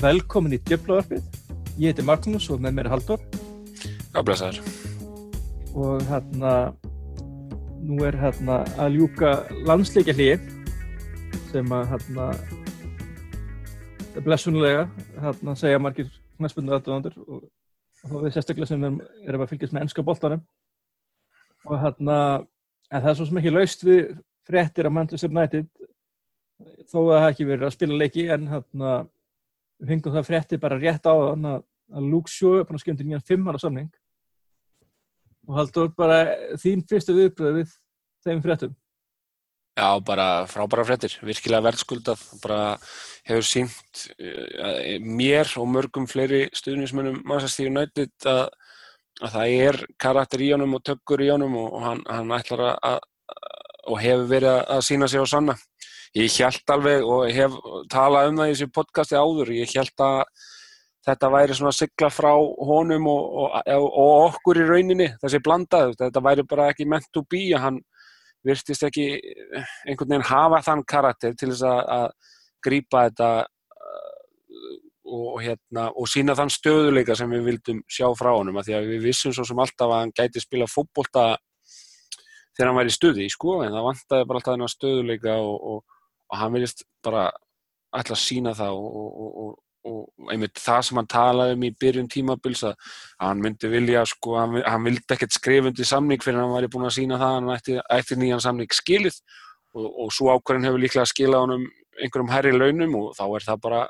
velkomin í Djöflavarpið. Ég heiti Magnús og með mér er Haldur. Já, blessaður. Og hérna, nú er hérna að ljúka landsleikja hlýi sem að hérna, blessunlega, hérna segja margir knæspundu aðdóðandur og, og þá við sérstaklega sem erum, erum að fylgjast með ennska boltanum. Og hérna, en það er svo sem ekki laust við fréttir að Manchester United þó að það ekki verið að spila leiki en hérna við fengum það frétti bara rétt á þann að, að Luke Shaw er búin að skemmt í nýjan fimm ára samning. Og haldur bara þín fyrstu viðbröð við þeim fréttum? Já, bara frábæra fréttir, virkilega verðskuldað, bara hefur sínt uh, mér og mörgum fleiri stuðnismennum Manchester United að, að það er karakter í honum og tökkur í honum og, og hann, hann ætlar að, að og hefur verið að sína sig á sanna ég held alveg og hef talað um það í þessu podcasti áður, ég held að þetta væri svona sigla frá honum og, og, og okkur í rauninni, þessi blandað, þetta væri bara ekki meant to be, hann virtist ekki einhvern veginn hafa þann karakter til þess að, að grýpa þetta uh, og, hérna, og sína þann stöðuleika sem við vildum sjá frá honum, að því að við vissum svo sem alltaf að hann gæti spila fótbolta þegar hann væri stuði, sko, en það vantaði bara alltaf þennan stöðuleika og og hann viljast bara ætla að sína það og, og, og, og einmitt það sem hann talaði um í byrjun tímabils að hann myndi vilja sko, hann, hann vildi ekkert skrifundi samning fyrir hann væri búin að sína það hann ætti, ætti nýjan samning skilið. Og svo ákvarðin hefur líklega skilað hann um einhverjum herri launum og þá er það bara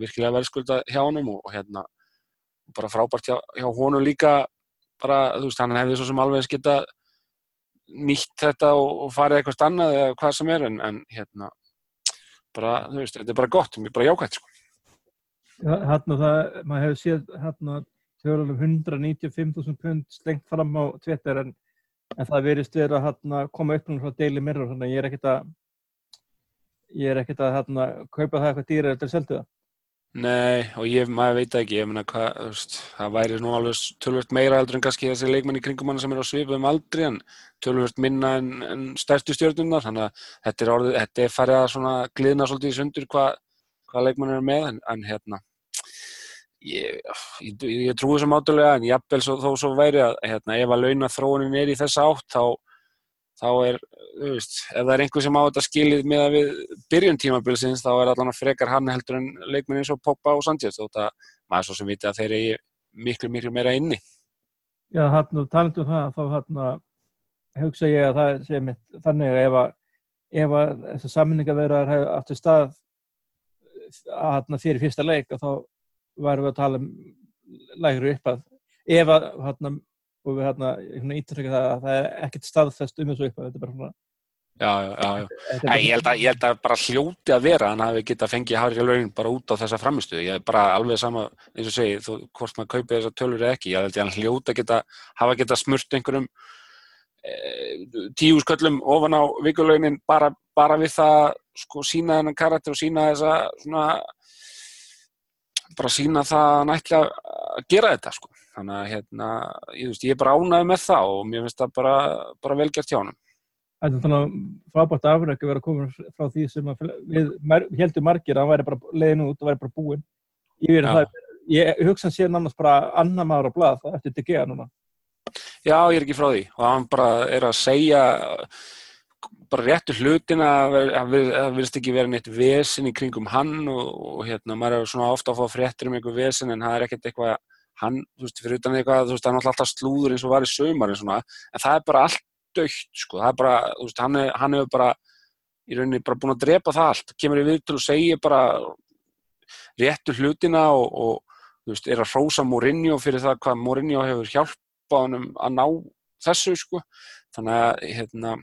virkilega verðskulda hjá hann og hérna bara frábært hjá, hjá honum líka bara, þú veist, hann hefði svo sem alveg geta nýtt þetta og farið eitthvað stannað eða hvað sem er en, en hérna bara, þú veist, þetta er bara gott, mér er bara jákvæmt sko. Hérna það, maður hefur séð tjóðalum 195.000 pund slengt fram á Twitter en, en það verist verið að hérna, koma upp frá Daily Mirror, þannig að ég er ekkert að ég er ekkert að hérna kaupa það eitthvað dýra eftir selduða. Nei, og ég, maður veit ekki, ég meina hvað, þú veist, það væri nú alveg tölvört meira eldur en kannski þessi leikmenn í kringum hann sem er á svipum aldri en tölvört minna en, en stærstu stjórnunar, þannig að þetta er orðið, þetta er farið að svona glidna svolítið í sundur hvað hva leikmenn er með, en, en hérna, ég, ég, ég trúi þessum átulega, en jafnvel svo, þó svo væri að, hérna, ef að launa þróunin er í þessa átt, þá þá er, þú veist, ef það er einhver sem á þetta skilið með að við byrjun tímabilsins, þá er allan að frekar hann heldur en leikmenn eins og Poppa og Sanchez þótt að maður svo sem viti að þeir eru miklu, miklu meira inni. Já, hann, talandu um það, þá hann að hugsa ég að það sé mitt þannig að ef að, ef að þessar sammenningaverðar hefur aftur stað að hann fyrir fyrsta leik og þá varum við að tala um lægri upp að ef að hann og við hérna ítrykja það að það er ekkert staðfest um þessu upp þetta er bara svona Já, já, já, já. Ég, held að, ég held að bara hljóti að vera hann hafi geta fengið hárið lögin bara út á þessa framistuðu, ég er bara alveg sama eins og segi, þú, hvort maður kaupið þessa tölur eða ekki, ég held að hann hljóti að geta hafa geta smurt einhverjum e, tíu sköllum ofan á vikulöginin bara, bara við það sko sína þennan karakter og sína þessa svona bara sína það ætla að gera þetta sko þannig að hérna, ég, veist, ég er bara ánægð með það og mér finnst það bara, bara velgjart hjá hann er þannig að frábært afrækju verið að koma frá því sem við heldum margir að hann væri bara leiðin út og væri bara búinn. Ég, það, ég hugsa sér nánast bara annar maður á blad það eftir DG núna. Já, ég er ekki frá því. Og hann bara er að segja bara réttu hlutina að það vilst ekki vera neitt vesin í kringum hann og, og hérna, maður er svona ofta að fá fréttir um einhver vesin en það er ekkert eitthvað hann, þú veist, fyrir utan eitthvað, þú veist, hann er alltaf slúður eins og var í sömar en svona, en það er bara allt dögt, sko, það er bara, þú veist, hann, er, hann hefur bara, í rauninni, bara búin að drepa það allt, kemur í viðtölu og segir bara réttu hlutina og, og, þú veist, er að hrósa Mourinho fyrir það hvað Mourinho hefur hjálpað hann að ná þessu, sko, þannig að, hérna,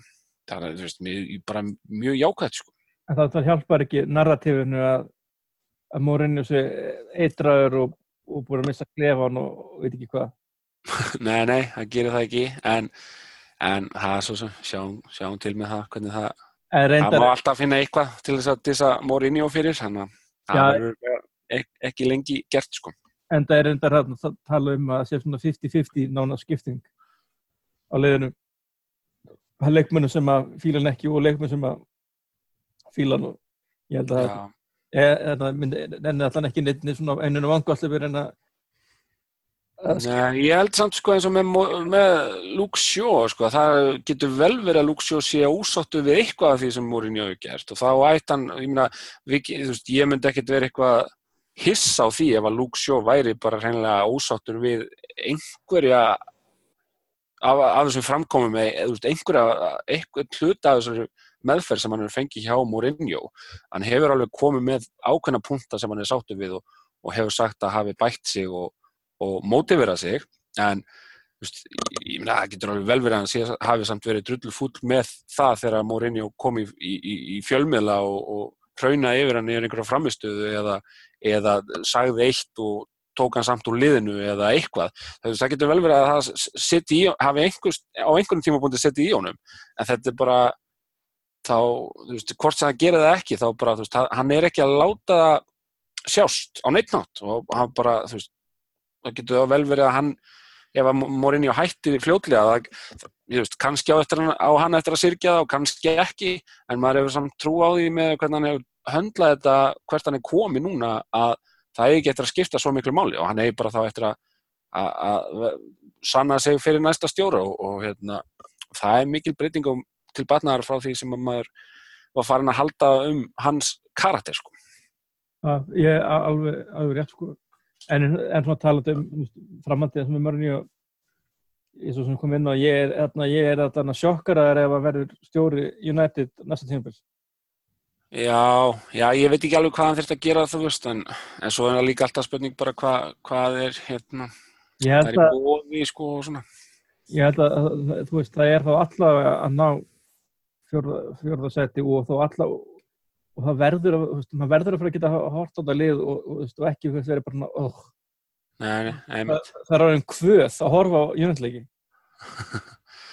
það er, þú veist, mjög, bara mjög jákvæmt, sko. En það hjálpar ekki narratífinu að, að Mourinho sé eitraður og og búin að missa klefan og, og veit ekki hvað. Nei, nei, það gerir það ekki en, en það er svo sem sjáum, sjáum til með það hvernig það það má alltaf finna eitthvað til þess að þess að morinni á fyrir þannig að það verður ek, ekki lengi gert sko. En það er reyndar að tala um að sé svona 50-50 nána skipting á leiðinu leikmennu sem að fíla hann ekki og leikmennu sem að fíla hann og ég held að Já. Eða en allan ekki neitt svona einunum vangvallið en að Nei, ég held samt sko eins og með, með Shaw sko, það getur vel verið að Shaw sé ósáttu við eitthvað af því sem Mourinho hefur gert. Og þá ætti hann, ég við, veist, ég myndi ekkert verið eitthvað hiss á því ef að Shaw væri bara hreinlega ósáttur við einhverja af, af þessum framkomum með einhverja, einhver hluta af þessari meðferð sem hann hefur fengið hjá Mourinho. Hann hefur alveg komið með ákveðna punta sem hann er sáttu við og, og hefur sagt að hafi bætt sig og og mótivera sig en Just, ég meina, það getur alveg vel verið að hann hafi samt verið drullur fúll með það þegar Mourinho kom í, í, í fjölmiðla og, og hrauna yfir hann yfir einhverja framistöðu eða, eða sagði eitt og tók hann samt úr liðinu eða eitthvað. Það getur vel verið að það í, hafi einhvers, á einhvern tíma búin að setja í honum en þetta er bara þá, þú veist, hvort sem það gerir það ekki þá bara, þú veist, hann er ekki að láta það sjást á neitt nátt og hann bara, þú veist það getur vel verið að hann ef að Morinni á hætti fljótlega það, ég veist, kannski á, hann, á hann eftir að sirkja það og kannski ekki en maður hefur samt trú á því með hvernig hann hefur höndlað þetta hvert hann er komið núna að það hefur eftir að skipta svo miklu máli og hann hefur bara þá eftir að, að, að sanna sig fyrir næsta stjóra og, og hérna, það er mikil breyting til batnaðar frá því sem maður var farin að halda um hans karakter sko. að, Ég er alveg, alveg rétt sko En, en svona talað um framhaldið sem er mörgni og ég er svo sem kom inn og ég er, ég er þarna sjokkaraðar ef að verður stjóri United næsta tímafél. Já, já, ég veit ekki alveg hvað hann þurft að gera þú veist, en, en svo er það líka alltaf spurning bara hva, hvað er hérna, það er í bóði sko og svona. Ég held að, þú veist, það er þá allavega að ná fjörðarsæti og þá allavega og það verður að, það verður að fara að geta að horta á þetta lið og, og, og ekki þess að er bara oh. Nei, nei, það, það er alveg hvöð að horfa á júnendleiki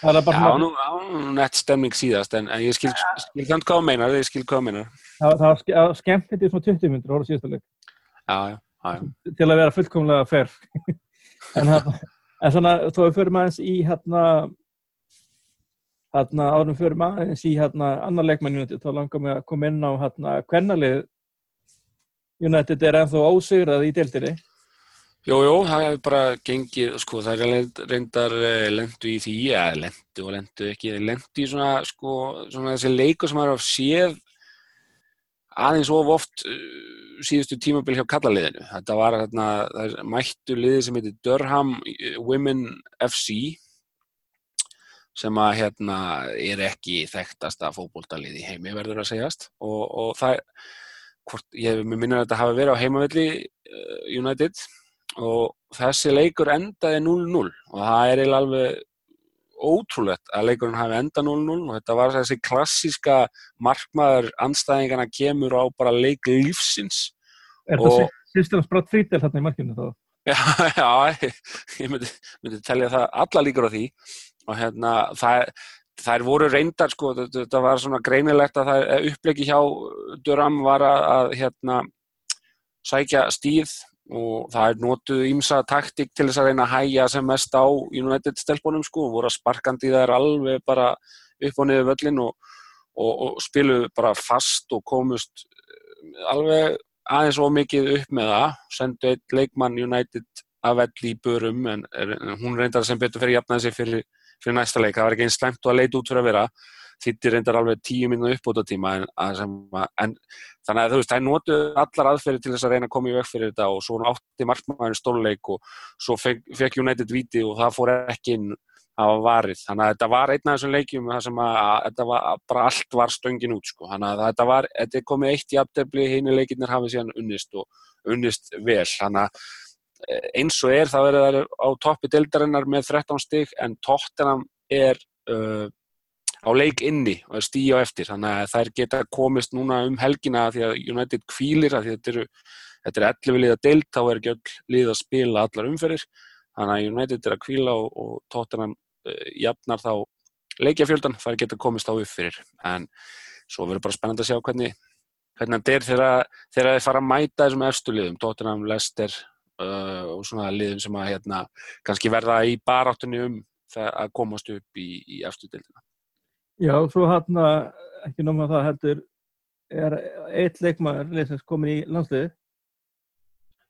það er bara Já, nú, nú nett stemning síðast en, en ég skil, þannig hvað meinar ég skil hvað meinar. Það, var skemmt þetta í svona 20 minnir horfa síðasta leik. Já, já Til að vera fullkomlega fyrr en, en svona, þá fyrir maður eins í hérna hérna árum fyrir maður eins í hérna annar leikmann United þá langar mig að koma inn á hérna hvernalið United er ennþá ósigrað í deildinni. Jújú, það hefur bara gengið, sko það er reyndar eh, lendu í því, eða ja, lendu og lendu ekki, lendu í svona sko svona þessi leiku sem maður har séð aðeins of oft uh, síðustu tímabil hjá kallaliðinu. Þetta var hérna, það er mættu liði sem heitir Durham Women FC sem að hérna er ekki þekktasta fókbóltalið í heimi verður að segjast. Og, og það hvort, ég minnir að þetta hafi verið á heimavelli uh, United. Og þessi leikur endaði 0-0 og það er eiginlega alveg ótrúlegt að leikurinn hafi endað 0-0 og þetta var þessi klassíska markmaður anstæðingarna kemur á bara leik lífsins. Er og... það sýstum spratt frítil hérna í markinu þá? Já, já, ég myndi, myndi telja það alla líkur á því og hérna það, þær voru reyndar sko, þetta var svona greinilegt að það eh, upplegi hjá Duram var að, hérna sækja stíð og það er notuð ímsa taktik til þess að reyna að hæja sem mest á United stelpunum sko, voru að sparkandi þær alveg bara upp og niður völlin og, og, og spiluð bara fast og komust eh, alveg aðeins of mikið upp með það, sendu eitt leikmann United að velli í börum en, en hún reyndar sem betur fyrir jafnaði sig fyrir fyrir næsta leik, það var ekki einn slemt að leita út fyrir að vera. Þittir reyndar alveg tíu minna uppbúta tíma en, en þannig að þú veist, það notu allar aðferði til þess að reyna að koma í veg fyrir þetta og svo átti markmaðurinn stóluleik og svo fekk, United viti og það fór ekki inn. Á varið, þannig að þetta var einn af þessum leikjum það sem að, að var bara allt var stöngin út sko, þannig að þetta var þetta er komið eitt í afdefli, hinn leikinnir hafið síðan unnist og unnist vel. Þannig að eins og er það verður á toppi dildarinnar með 13 stygg en tóttinam er uh, á leik inni og er stíja á eftir. Þannig að þær geta komist núna um helgina því að United kvílir að þetta eru þetta er 11 lið að deilt, þá er ekki öll lið að spila allar umferðir. Þannig að United er að kvíla og, og tóttinam uh, jafnar þá leikjafjöldan, þær geta komist á uppfyrir. En svo verður bara spennand að sjá hvernig hvernig þetta er þegar þeir fara að mæta þessum efstu liðum, tóttinam, Leicester uh, og svona liðum sem að hérna, kannski verða í baráttunni um að komast upp í, í eftirdeildina. Já, svo hann að ekki náma það heldur er eitt leikmaður leysins komin í landsliði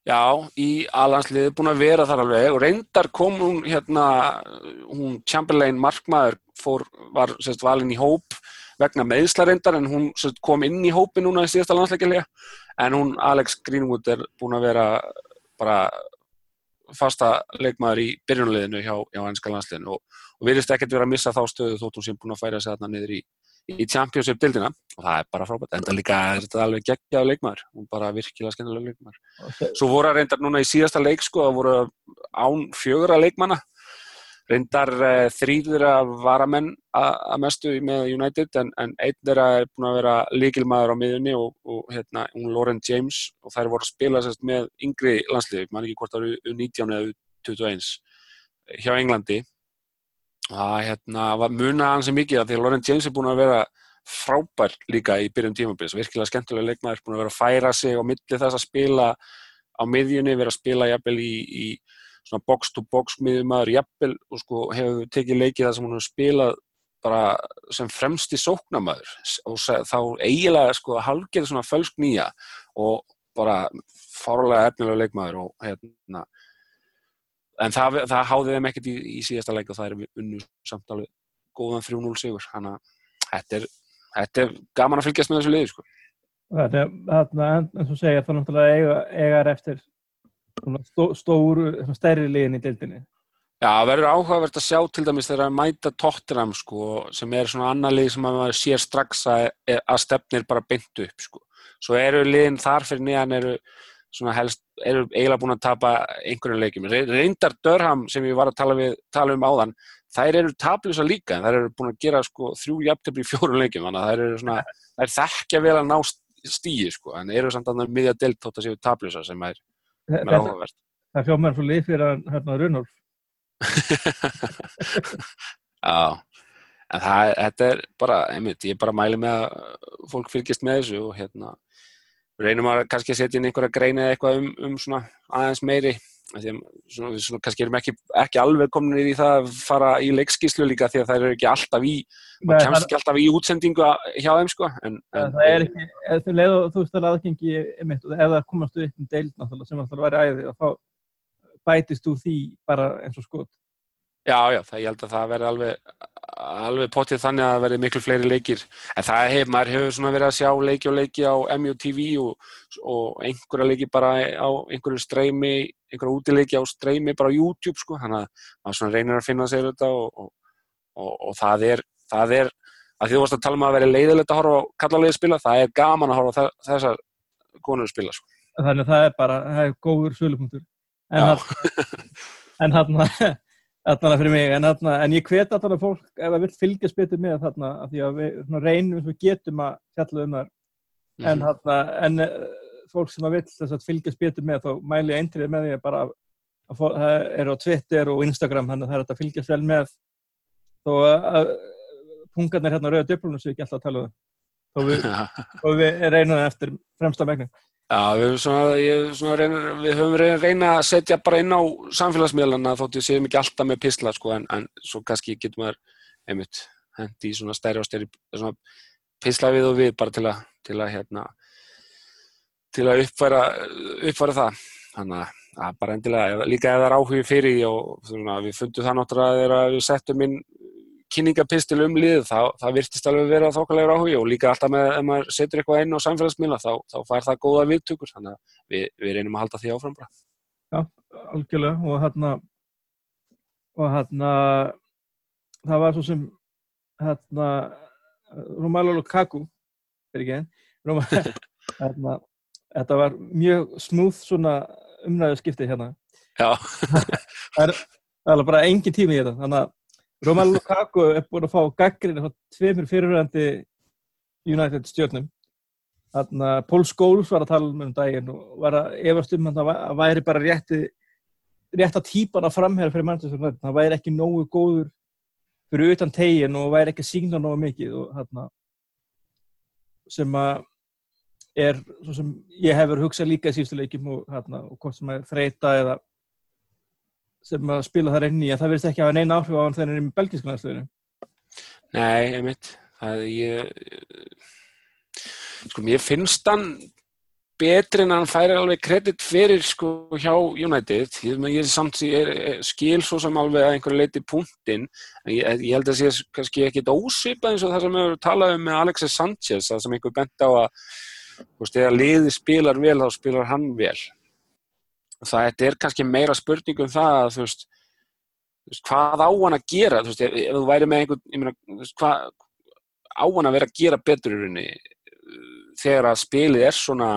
Já, í alansliði búin að vera þar alveg og reyndar kom hún hérna, hún Chamberlain markmaður fór, var sérst valin í hóp vegna meðsla reyndar en hún kom inn í hópi núna í síðasta landsleikilega en hún Alex Greenwood er búin að vera bara fasta leikmaður í byrjunaliðinu hjá, hjá ennska landsliðinu og, og virðist ekkert vera að missa þá stöðu þótt hún sem búin að færa sig þarna niður í, í Championship-dildina og það er bara frábært, enda líka er þetta alveg geggjaðu leikmaður, hún bara virkilega skennilega leikmaður. Svo voru að reyndar núna í síðasta leik sko, það voru án fjögra leikmanna reyndar uh, þrýður að varamenn að mestu með United en, en einn þeirra er búin að vera líkilmaður á miðunni og, og hérna, hún Lauren James og þær voru að spila sérst, með yngri landsliði, maður ekki hvort það eru U19 eða U21 hjá Englandi. Það hérna, var munað hans mikið að því að Lauren James er búin að vera frábær líka í byrjun tímabils, virkilega skemmtilega leikmaður, búin að vera að færa sig á milli þess að spila á miðjunni, vera að spila jafnvel í, í svona box to box miðjumæður jafnvel og sko hefur tekið leikið það sem hún hefur spilað bara sem fremsti sóknamæður og þá eiginlega sko halgerði svona fölsk nýja og bara fárlega efnilega leikmaður og hérna en það, það háði þeim ekkert í, í síðasta leik og það er unnu samt alveg góðan 3-0 sigur. Þannig að þetta er, þetta er gaman að fylgjast með þessu liði sko. Þetta er, þarna, eins og segja, það er náttúrulega eiga, eigar eftir stó, stóru, stærri liðin í deildinni. Já, það verður áhugavert að sjá til dæmis þegar að mæta Tottenham sko, sem er svona annar lið sem að maður sér strax að, að stefnir bara beint upp sko. Svo eru liðin þar fyrir niðan eru helst, eru eiginlega búin að tapa einhverjum leikjum. Reyndar Dörham sem ég var að tala, við, tala um áðan, þær eru tablisa líka, þær eru búin að gera sko þrjú jafntöfli í fjórum leikjum, þannig að þær eru svona, þær þekkja vel að ná stíi sko, en eru samt að miðja delt þótt að séu tablisa sem er, er. Það er fjóðmær fyrir lið fyrir að hérna Runolf. Já, en það, þetta er bara, einmitt, ég bara mæli með að fólk fylgist með þessu og hérna reynum að kannski setja inn einhverja greina eða eitthvað um, um svona aðeins meiri að svona, svona, kannski erum ekki, ekki alveg komin í það að fara í leikskíslu líka því að það eru ekki alltaf í maður kemst ekki alltaf í útsendingu hjá þeim sko en, en, það er ekki, ef þú leiður þú veist að aðgengi ef það komast upp um deild náttúrulega sem alltaf væri æði og þá bætist úr því bara eins og skot Já, já, það, ég held að það verði alveg, alveg pottið þannig að það verði miklu fleiri leikir. En það hefur, maður hefur svona verið að sjá leiki og leiki á MUTV og, og einhverja leiki bara á einhverju streymi, einhverja útileiki á streymi bara á YouTube sko. Þannig að maður svona reynir að finna sér þetta og, og, og það er, það er, að því þú varst að tala um að vera leiðilegt að horfa á kallarlega spila, það er gaman að horfa á þessar konur spila sko. Þannig að það er bara, það er góður sölupunktur. En hann, Þarna fyrir mig, en, þarna, en ég hvet alltaf fólk ef það vil fylgjast betur með þarna af því að við reynum sem við getum að fjalla um þar mm -hmm. en, þarna, en fólk sem að vil fylgjast betur með þá mæli ég eintrið með því að bara að, að það eru á Twitter og Instagram þannig að það er að fylgjast vel með. Þó að punkarnir hérna rauða döflunum sem við ekki alltaf að tala um og við, við reynum það eftir fremsta megnin Já, við höfum, svona, svona reyna, við höfum reyna að setja bara inn á samfélagsmiðlana þótt við séum ekki alltaf með písla sko, en, en svo kannski getum við einmitt hendi í svona stærri og stærri svona písla við og við bara til að til að hérna til að uppfæra, uppfæra það. Þannig að bara endilega líka ef það er áhugið fyrir og svona, við fundum það náttúrulega þegar við settum inn kynningapistil um lið, þá, það virtist alveg vera þokkalega áhugi og líka alltaf með ef maður setur eitthvað inn á samfélagsmiðla þá, þá fær það góða viðtökur þannig að við, við reynum að halda því áfram bara. Já, algjörlega og hérna og hérna það var svo sem hérna Romelu Lukaku er ekki einn? Hérna, þetta var mjög smúð svona umræðu skipti hérna. Já. Það er, það er bara engin tími í þetta þannig að Romelu Lukaku er búin að fá gaggrinn á tveimur fyrirhverjandi United stjórnum. Þannig að Pól Skóls var að tala um um daginn og var að efast um að það væri bara rétti rétt að típan að framherra fyrir United. Það væri ekki nógu góður fyrir utan tegin og væri ekki sígna nógu mikið og þarna sem að er svo sem ég hefur hugsað líka í síðustu leikjum og, þarna, og hvort sem að þreita eða sem að spila þar inn í að það verðist ekki að hafa neina áhrif á hann þegar hann er með belgísku næstöðinu Nei, einmitt. Það ég sko mér finnst hann betri en hann færi alveg kredit fyrir sko hjá United. Ég, ég, samt, ég, ég skil svo sem alveg að einhverju leiti punktinn. En ég held að það sé kannski ekkit ósvipa eins og það sem við höfum talað um með Alexis Sanchez það sem einhver bent á að þegar liði spilar vel þá spilar hann vel það er kannski meira spurningum það að þú veist, þú hvað á hann að gera? Þú veist, ef, ef þú væri með einhvern meina, veist, hvað á hann að vera að gera betur í rauninni þegar að spilið er svona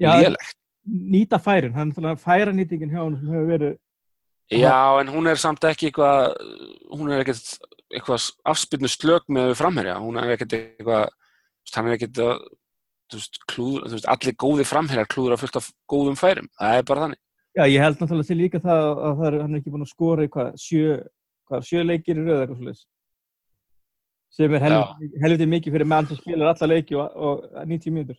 lélegt? nýta færin, hann er færa nýtingin hjá hann sem hefur verið Já, en hún er samt ekki eitthvað hún er ekkert eitthvað afspilnu slög með framherja, hún er ekkert eitthvað hann er ekkert að veist, klúður, veist, allir góði framherjar klúður að fullt af góðum færum, það er bara þannig Já, ég held náttúrulega til líka það að það er, hann er ekki búin að skora sjö, hvað, sjö leikir í rauð eitthvað svolítið sem er helviti, helviti mikið fyrir mann sem spilar alla leiki og, og 90 mínútur.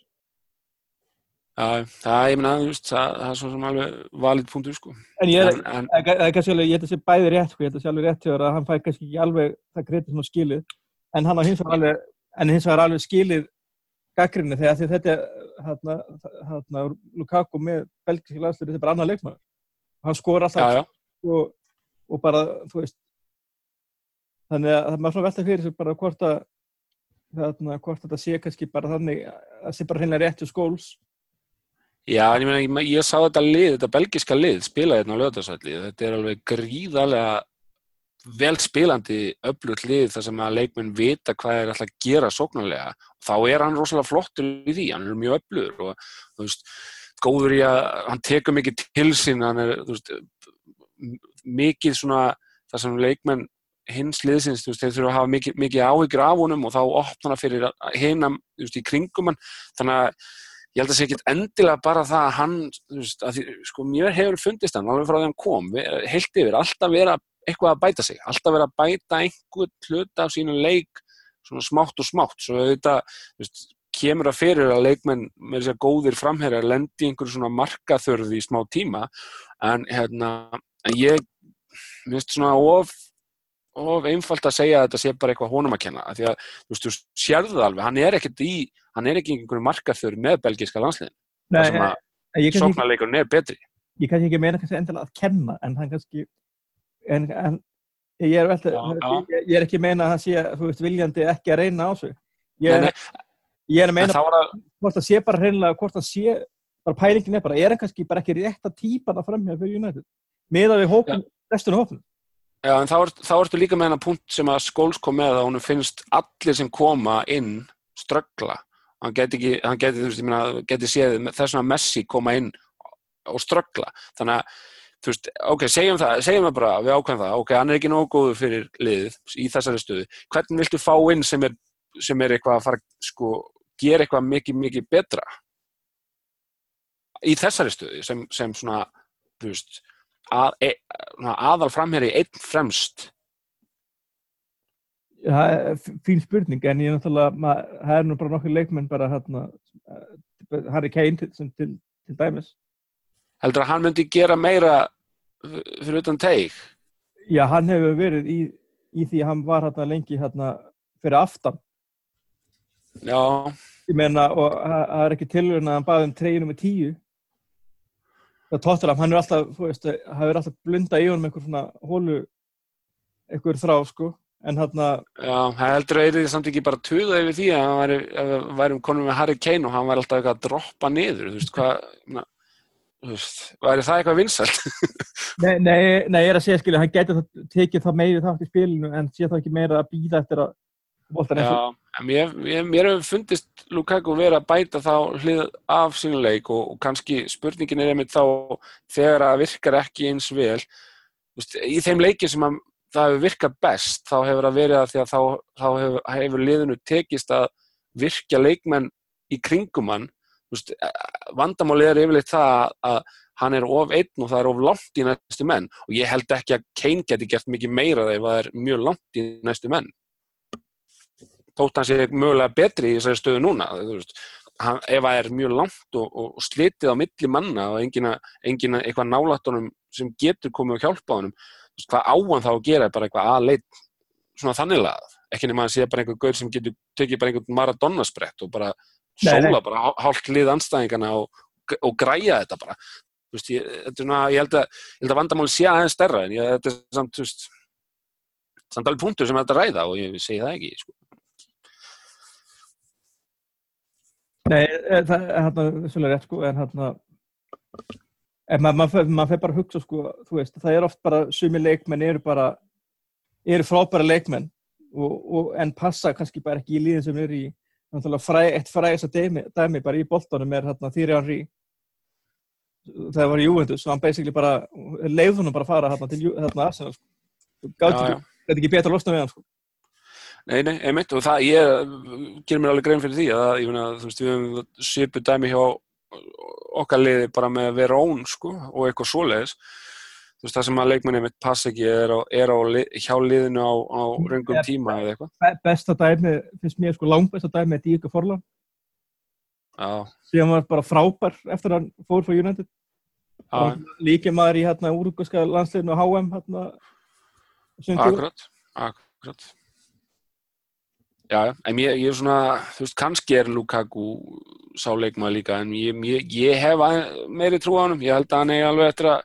Já, það, ég minna, það, það er svo sem alveg valið punktur, sko. En ég held að það sé bæði rétt, sko, ég held að það sé alveg rétt það að hann fæ kannski ekki alveg það greitið sem hann skilið, en hann á hins vegar alveg, en hins vegar alveg skilið gaggrinni þegar því þetta, hérna, hérna, Lukaku með belgiski landsliði, þetta er bara annað leikmann. Hann skor alltaf já, já. Og, og bara, þú veist, þannig að maður svona velta fyrir sig bara hvort að, hérna, hvort þetta sé kannski bara þannig að það sé bara hreinlega rétt hjá skóls Já, en ég meina, ég, ég sá þetta lið, þetta belgiska lið spila hérna á löðarsætli, þetta er alveg gríðarlega vel spilandi öflugt lið þar sem að leikmenn vita hvað er alltaf að gera sóknarlega þá er hann rosalega flottur í því, hann er mjög öflugur og þú veist, góður í að hann tekur mikið til sín, hann er veist, mikið svona það sem leikmenn hins liðsins, veist, þeir þurfa að hafa mikið, mikið áhyggjur af honum og þá opnar það fyrir hinam, í kringum hann, þannig að ég held að það sé ekki endilega bara það að hann, þú veist, að því, sko, mér hefur fundist hann alveg frá því hann kom, heilt yfir, alltaf vera eitthvað að bæta sig, alltaf vera að bæta einhvern hlut af sínu leik svona smátt og smátt, svo þetta, veist, kemur að fyrir að leikmenn með þess að góðir framherjar lendi einhverju svona markaþörði í smá tíma, en hérna, ég minnst svona of of einfalt að segja að þetta sé bara eitthvað honum að kenna, af því að, þú veist, þú sérðu það alveg, hann er ekkert í hann er ekki einhverju markaþur með belgíska landsliðin það sem að sóknarleikurinn er betri. Ég kannski ekki meina kannski endilega að kenna en hann kannski en, en ég er veltið ég, ég er ekki meina að hann sé, þú veist, viljandi ekki að reyna á sig ég er, ég er að meina að, hvort það sé bara reynilega, hvort það sé bara pælingin er bara, er hann kannski bara ekki rétt að týpa það fram hér fyrir United? Með að við hópum, restunum hópum Já, en þá, er, þá ertu líka með hennar punkt sem að skóls kom með að hún finnst allir sem koma inn ströggla. Hann geti ekki, hann geti, ég meina, geti séð þess að Messi koma inn og ströggla, þannig að þú veist, ok, segjum það, segjum það bara við ákveðum það, ok, hann er ekki nógu góður fyrir liðið í þessari stöðu, hvernig viltu fá inn sem er, sem er eitthvað að fara, sko, gera eitthvað mikið, mikið betra? Í þessari stöðu sem, sem svona, þú veist að, e, aðal framherri einn fremst. Það er fín spurning en ég er náttúrulega, það er nú bara nokkur leikmenn bara hérna Harry Kane til, til, til dæmis. Heldur að hann myndi gera meira fyrir utan teig? Já, hann hefur verið í, í því hann var hérna lengi hérna fyrir aftan. Já. Ég meina, og það er ekki tilurinn að hann baði um treyjunum með tíu. Það tóttur af, hann er alltaf, þú veist, það er alltaf blunda í honum einhver svona hólu einhver þrá, sko. En hérna Já, heldur að er samt ekki bara tuða yfir því að hann væri, væri um konum með Harry Kane og hann væri alltaf eitthvað að droppa niður þú veist hvað væri það eitthvað vinsalt? nei, nei, nei, ég er að segja skilja hann getur það, tekið það meiri þátt í spilinu en sé það ekki meira að býða eftir að volta nefnir Já, mér, mér, mér hefur fundist Lukaku verið að bæta þá hlið af sínuleik og, og kannski spurningin er einmitt þá þegar það virkar ekki eins vel veist, í þeim leikin sem að það hefur virkað best, þá hefur það verið að því að þá, þá hefur, hefur liðinu tekist að virkja leikmenn í kringum hann e, vandamálið er yfirleitt það að hann er of einn og það er of langt í næstu menn. Og ég held ekki að Kane geti gert mikið meira þegar það er mjög langt í næstu menn. Tótt hann sé mögulega betri í þessari stöðu núna hann, ef það er mjög langt og, og, slitið á milli manna og engin, engin eitthvað nálatunum sem getur komið og hjálpa honum hvað áan þá að gera? Bara eitthvað aðleit svona þanniglega ekki nema að sé bara einhver gaur sem getur tekið bara einhvern Maradona sprett og bara. Sóla bara hál- hálft lið anstæðingana og, og græja þetta bara. Veist, ég, þetta ég, held að, að vandamáli sé aðeins stærra en ég, þetta er samt, veist, samt alveg punktur sem þetta ræða og ég segi það ekki sko. Nei, eh, það er hérna vissulega rétt sko, en hérna en maður mað, mað, mað fer bara að hugsa sko, þú veist, það er oft bara sumi leikmenn eru bara, eru frábæra leikmenn og, og, en passa kannski bara ekki í líðin sem eru í fræ, eitt frægast að dæmi, dæmi bara í boltanum er hérna Þýri Henry það var Juventus og hann basically bara, leifði honum bara að fara hérna til hérna Arsenal sko. Já, já. ekki, þetta betra að losna við hann sko. Nei, nei, einmitt og það, ég gerir mér alveg grein fyrir því að ég meina, þú veist, við höfum svipu dæmi hjá okkar liði bara með vera ón, sko, og eitthvað svoleiðis veist, það sem að leikmenni mitt passa ekki er á, er á hjá liðinu á, á röngum Er- tíma eða eitthvað. Be- besta dæmi, finnst mér sko langbesta dæmi er Díka Forlan sem var bara frábær eftir að hann fór frá United. Já, líka maður í hérna úrugurska landsliðinu og HM hérna akkurat akkurat. Já, en ég, ég er svona, þú veist, kannski er Lukaku sá leikmaður líka, en ég, ég, ég hef meiri trú á honum, ég held að hann eigi alveg eftir að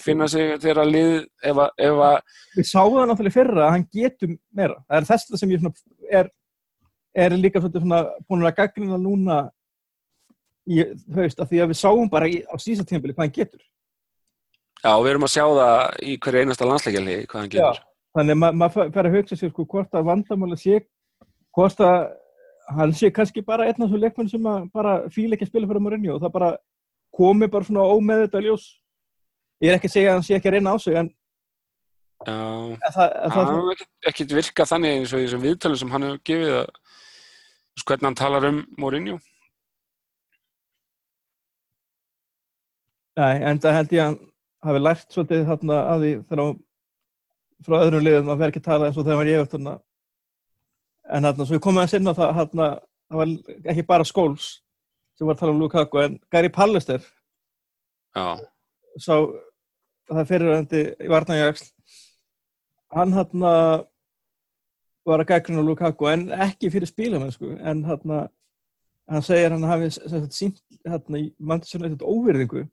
finna sig þegar að lið, ef að, ef að við sáum það náttúrulega fyrra að hann getur meira. Það er þess sem ég er, er líka svona búin að gagnina núna í, veist, að því að við sáum bara í, á síðasta tímabili hvað hann getur. Já, við erum að sjá það í hverju einasta landsleikjali hvað hann getur. þannig að ma maður fer að hugsa sér sko hvort að vandamáli sé hvort að hann sé kannski bara einn af þessu leikmenn sem að bara fíla ekki að spila fyrir Mourinho. Og það bara komi bara svona ómeð þetta ljós ég er ekki að segja að hann sé ekki að reyna á sig en, það, ekkert, ekkert virkað þannig eins og í þessum viðtölum sem hann hefur gefið að veist, hvernig hann talar um Mourinho. Nei, en það held ég að hann hafi lært svolítið þarna að því þegar hann frá öðrum liðum að vera ekki að tala eins og þegar hann var ég þarna en þarna, svo við komum að sinna það þarna, það var ekki bara skóls sem var að tala um Lukaku en Gary Pallister Já, sá það fyriröndi í Varnægjagsl hann þarna var að gækrinu Lukaku en ekki fyrir spílamennsku en þarna hann segir hann hafi sínt þarna í Manchester United óvirðingu.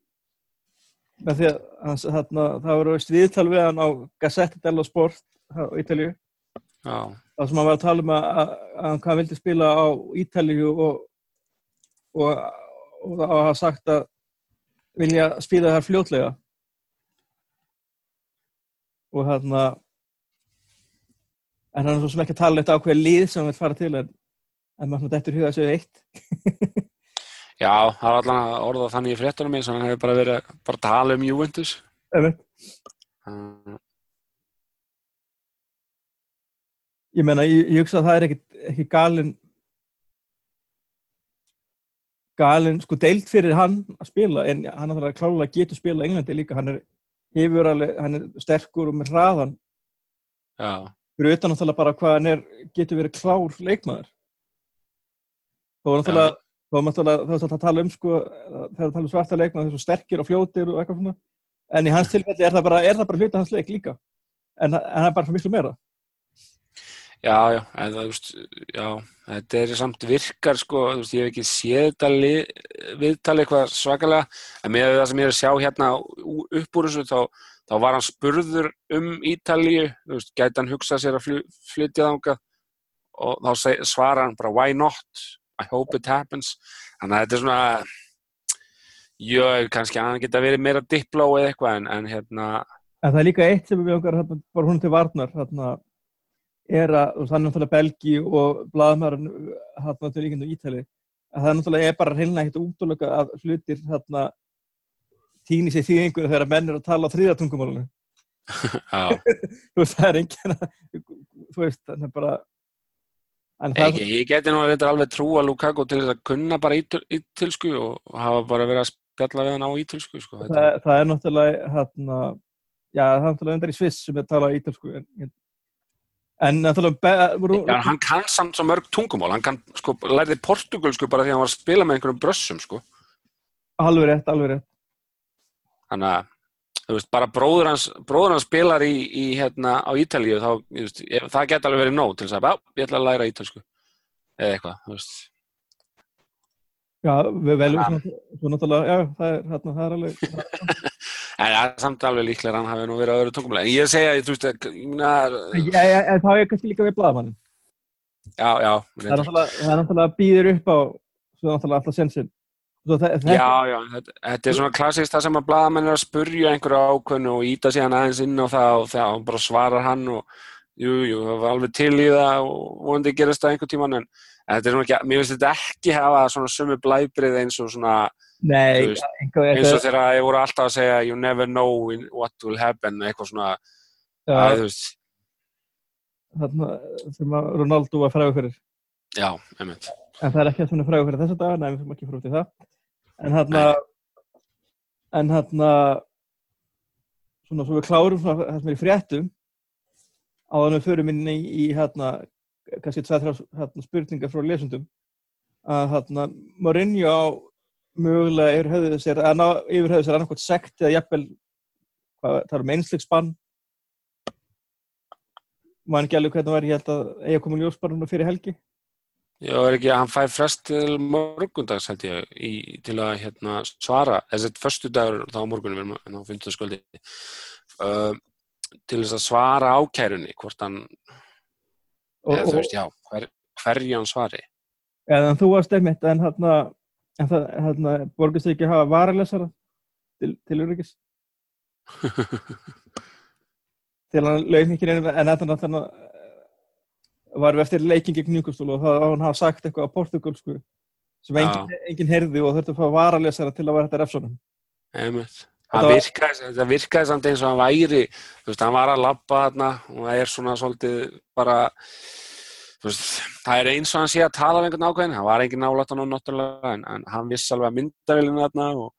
Með því að hans, þarna, það voru viðtal við hann á Gazzetta dello Sport á Ítalíu. Já, þar sem hann var að tala um að, að, að hann vildi spila á Ítalíu og og, og það hafa sagt að vilja spila þar fljótlega og þarna en hann er svo sem ekki að tala eitt ákveð lið sem hann vil fara til en, en maður þetta er hugað að segja eitt. Já, það var allan að orða þannig í fréttunum eins og hann hefur bara verið að bara tala um Juventus. Uh, ég meina, ég, ég hugsa að það er ekki, ekki galin galin, sko, deilt fyrir hann að spila, en hann er klálega getur spila í Englandi líka, hann er hefur alveg, hann er sterkur og með hraðan já, fyrir utan náttúrulega bara hvað hann er getur verið klár leikmaður. Þó er náttúrulega þó er náttúrulega, það er að tala um sko þegar það tala um svarta leikmaður, þessu sterkir og fljótir og eitthvað svona, en í hans tilfelli er það bara, er það bara hluta hans leik líka. En, en hann er bara fyrir miklu meira já, já, en það, þú veist, já, þetta er samt virkar, sko, þú veist, ég hef ekki séð þetta li, viðtali eitthvað svakalega, en með það sem ég er að sjá hérna upp úr þessu, þá, þá var hann spurður um Ítalíu, þú veist, gæti hann hugsað sér að fly, flytja þangað og þá seg, svara hann bara, why not? I hope it happens. Þannig að þetta er svona, jú, kannski hann geta verið meira dipló eða eitthvað, en, en hérna, En það er líka eitt sem við okkar bara hún til varnar hérna, er að, og það er náttúrulega Belgi og blaðmærin hérna til líkjöndu Ítali að það er náttúrulega er bara reyna ekkert útlöka að hlutir hérna týni sér þýðingur þegar menn er að tala á þriðatungumálunum já, þú veist, það er enginn að þú veist, það er bara Ekki, ég geti nú þetta alveg trúa Lukaku til þess að kunna bara ítölsku og hafa bara verið að spjalla við hann á ítölsku sko. Það, það er náttúrulega hérna, já, það er náttúrulega endar í Sviss sem er talað ítalsku en, en, en náttúrulega Já, hann kann samt svo mörg tungumál. Hann kann, sko, lærði portugalsku bara því að hann var að spila með einhverjum brössum sko. alveg rétt, alveg rétt. Þannig að þú veist, bara bróður hans, bróður hans spilar í, í hérna á Ítalíu þá, þú veist, það geti alveg verið nóg til þess að, já, ég ætla að læra ítölsku. Eða eitthvað, þú veist. Já, við veljum svona náttúrulega, já, það er, hérna, það er alveg, En það er samt alveg líklega hann hafi nú verið að öðru tungumlega. En ég segja, þú veist, að- ég meina, já, já, en þá er kannski líka við blaðamannin. já, já, Það er náttúrulega, er býður upp á, svo náttúrulega alltaf sensin. Já, já, þetta, er svona klassist það sem að blaðamenn er að spurja einhverju ákveðnu og íta síðan aðeins inn á það og það bara svarar hann og jú, jú, það var alveg til í það og vonandi gerist það einhver tíman en þetta er svona ekki, mér finnst þetta ekki hafa svona nei, veist, einhver, eins og þegar ég voru alltaf að segja you never know what will happen eitthvað svona, að, þú veist, þarna, sem að Ronaldo var frægur fyrir. já, einmitt, En það er ekki að svona frægur fyrir þessa dag, nei, við fyrir ekki frá til það. En hérna, en hérna, svona, svo við klárum svona það sem er í fréttum, áður en við förum inn í, í hérna, kannski tveið þrjá spurningar frá lesundum, að hérna, Mourinho á mögulega yfir höfðu sér, að ná yfir höfðu sér annarkvæmt sekt eða jafnvel, hvað, það er um einsleiksbann, maður ekki alveg hvernig var, ég held að eiga komið ljós bara núna fyrir helgi. Já, er ekki að hann fær frest til morgundags held ég í, til að hérna, svara, þessi förstu dagur þá morgunum, erum á 15. sköldi uh, til þess að svara ákærunni, hvort hann Og, eða og, veist, já, hver, hverju hann svari eða þú varst einmitt, en hérna, en það, hérna, borgast þið ekki að hafa varalesara til, til öryggis? til hann laun ekki neina, en þetta náttúrulega varum við eftir leikin gegn Newcastle og það hann hafa sagt eitthvað á portugalsku sem engin, engin heyrði og þurfti að fá varalesara til að vera þetta refsónum. einmitt Það var- virkaði, þetta virkaði samt eins og hann væri, þú veist, hann var að labba þarna og það er svona svolítið bara, veist, það er eins og hann sé að tala um einhvern ákveðin, hann var ekki hann á náttúrulega, en, en hann vissi alveg að myndavélina þarna og,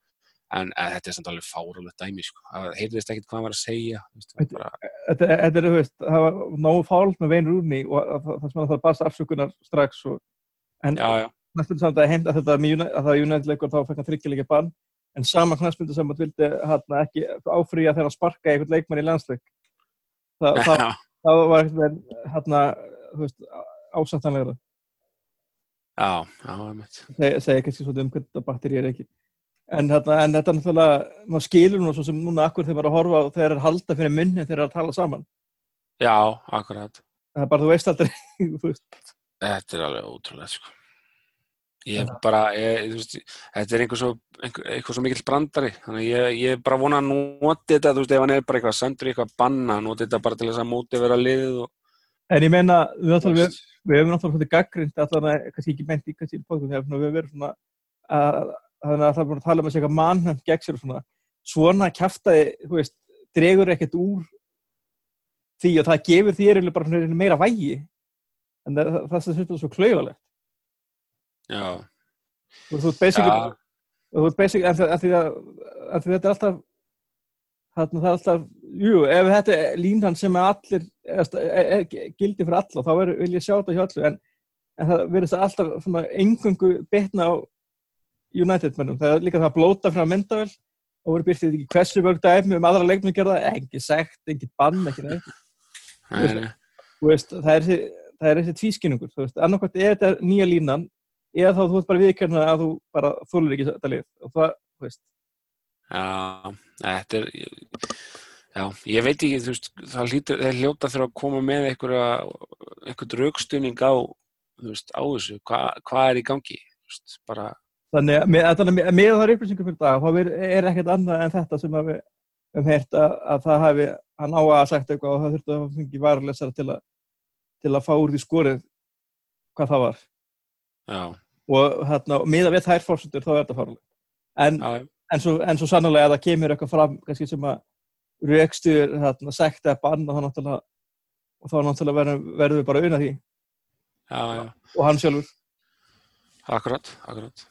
en e, þetta er samt alveg fárulegt dæmi, sko, það heyrðist ekkert hvað hann var að segja, veist, bara, Þetta, er, þú veist, það var nógu fált með Vein Rúni og að- það sem að það bara afsökunar strax og, en knæspildu samt að heimta þetta að það United leikur þá fekk hann þryggjuleika bann en sama knæspildu sem að vildi hérna, ekki áfrýja þegar hann sparka einhvern leikmann í landsleik. Það, það, það var þú veist, ásættanlegra. Já, já, einmitt, segja seg kannski svolítið um hvernig þetta batteri er ekki. En, hérna, en þetta er náttúrulega maður skilur nú svo sem núna akkur þegar maður er að horfa og þeir eru að halda fyrir munni þegar þeir eru að tala saman. Já, akkurat, það er bara þú veist aldrei þetta er alveg ótrúlega, sko. Ég er bara, ég, veist, þetta er einhver svo, svo mikill brandari, þannig ég, ég er bara vona að noti þetta, þú veist, ef hann er bara eitthvað sendur eitthvað banna, noti þetta bara til þess að móti vera liðið og, en ég meina við, veist, hefum náttúrulega svolítið gaggrind allan að, kannski ekki meint í kannski í podcast, við hefum verið svona að þannig að það er búin að tala um að segja mannhæmt gegn sér og svona. Svona kjaftaði, þú veist, dregur ekkert úr því og það gefur þér bara svona meira vægi. En það, það, það sem þetta svo klauðalegt já, þú og þú ert basically, en, það- en, því að, en því þetta er alltaf þarna það er alltaf, jú, ef þetta er línan sem er allir er, er, er, gildi fyrir alla, þá er, vil ég sjá þetta hjá allu, en, en það verður það alltaf svona engungu bitna á United mennum, það er líka það að blóta frá myndavel og verður byrtið ekki hversu mörg dæmi um aðra leikmenn gerða, ekki sekt, ekki bann, ekki neitt. Veist, það er þessi, það er tvískinningur, þú veist, annarkvæmt er þetta nýja línan eða þá þú ert bara viðkjörna að þú bara þólir ekki þetta lið. Og það, þú veist, já, þetta er, já, ég veit ekki, þú veist, það hljóta fyrir að koma með einhverja, einhvern raukstunning á, þú veist, á þessu, hvað hva er í gangi, þú veist, bara, þannig að með, að, með, með þar upplýsingum fyrir dag, þá er, er ekkert annað en þetta sem að við um heyrt að, að það hafi, hann á að sagt eitthvað og það þurfti að fengi varulesara til að til að fá úr því skorið hvað það var. Já, og hérna, miða við þær fórsendur þá er þetta farulega en, já, en, svo, en svo sannlega að það kemur eitthvað fram kannski sem að raukstur hérna, sekta eða banna þá náttúrulega og þá náttúrulega verðum verðum við bara unna því. Já, já, og hann sjálfur. Akkurat, akkurat,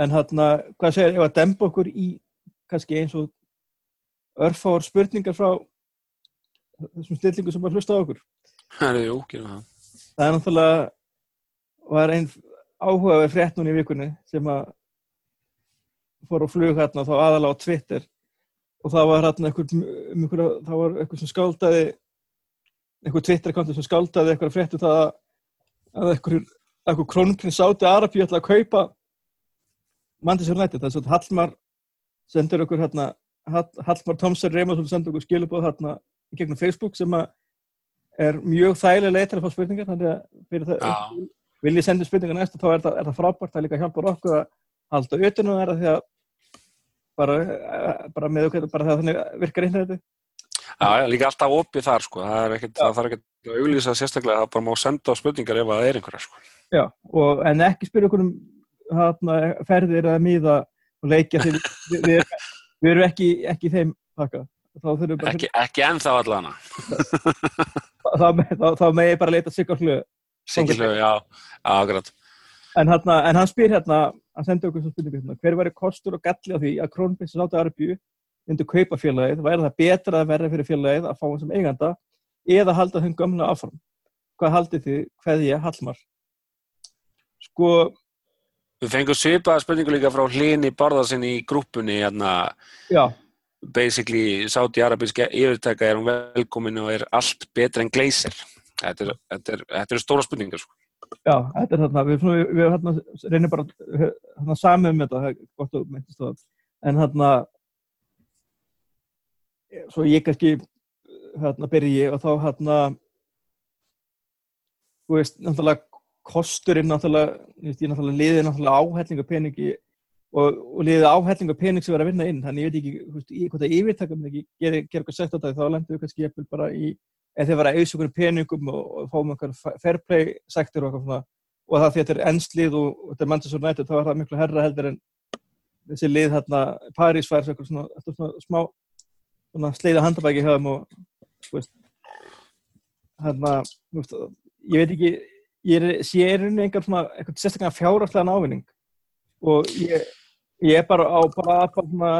en hérna, hvað segir, ef að demba okkur í kannski eins og örfáar spurningar frá þessum stillingu sem var hlusta á okkur. Það er gerum það, það er náttúrulega var einn áhugaverð frétt núna í vikunni sem að fór á flug hérna þá aðalega á Twitter. Og það var hérna einhver, um einhver það var einhver sem skáldaði einhver Twitter-konti sem skáldaði einhver fréttu það að einhver, einhver krónprins Sáti Arabíu ætla að kaupa Manchester United, það er svona Hallmar sendur okkur hérna Hall, Hallmar Tomsen Reymarsson sendur okkur skilubóð hérna í gegnum Facebook sem að er mjög þægilega leið til að fá spurningar þannig að fyrir það Já. vil ég senda spurningar næst og þá er það, er það frábært. Það líka hjálpar okkur að halda utanum það því að bara, bara með okkur, bara það þannig virkar internetið Já, já, líka alltaf opið þar sko, það er ekkert, það þarf ekkert að auglýsa sérstaklega, það bara má senda á spurningar ef að það er einhverja sko. Já, og, en ekki spyrja okkur um hana, ferðir eða miða og leikja því við, við, við, við erum ekki, ekki þeim bara Ekki, ekki ennþá allana, þá, þá, þá með ég bara leita sig á hlu Sigilegu, já, já, akkurat. en, en hann spyr hérna hann sendi okkur svo spurningu hérna. Hver væri kostur og galli á því að Krónbins sátti Arbjö myndi kaupa félagið, væri það betra að verða fyrir félagið að fá hann sem eiganda eða halda þeim gömna áfram? Hvað haldið þið, hvað ég, Hallmar. Sko, Við fengum svipaða spurningu líka frá hlini barðarsinn í grúppunni, hérna, já. Basically Saudi Arabíska yfirtaka er hún velkomin og er allt betra en gleysir. Þetta er, þetta er, er stóra spurningar sko. Já, þetta er þarna, við, við, við hérna, reynum bara hérna, samið um þetta, gott að myndist það, en hérna, svo ég kannski hérna byrji og þá hérna, þú veist, náttúrulega kosturinn náttúrulega, ég náttúrulega liði náttúrulega áhellinga peningi og, og liði áhellinga pening sem verið að vinna inn, þannig ég veit ekki, þú veist, hvort að yfirtaka mér ekki gera eitthvað sett á þetta, þá lendur við kannski bara í eða þeir vera að auðsökunum peningum og, og fáum einhver fair play sektor og eitthvað svona. Og það því að þetta er ennslið og, og þetta er Manchester United þá er það miklu herra heldur en þessi lið hérna París fær eitthvað svona, eitthvað svona smá svona sleiða handabæki hjá þeim og veist hérna, veist, ég veit ekki ég er, sé er einhvern einhver svona eitthvað sérstaklega fjárhagslega návinning og ég, ég er bara á bara, bara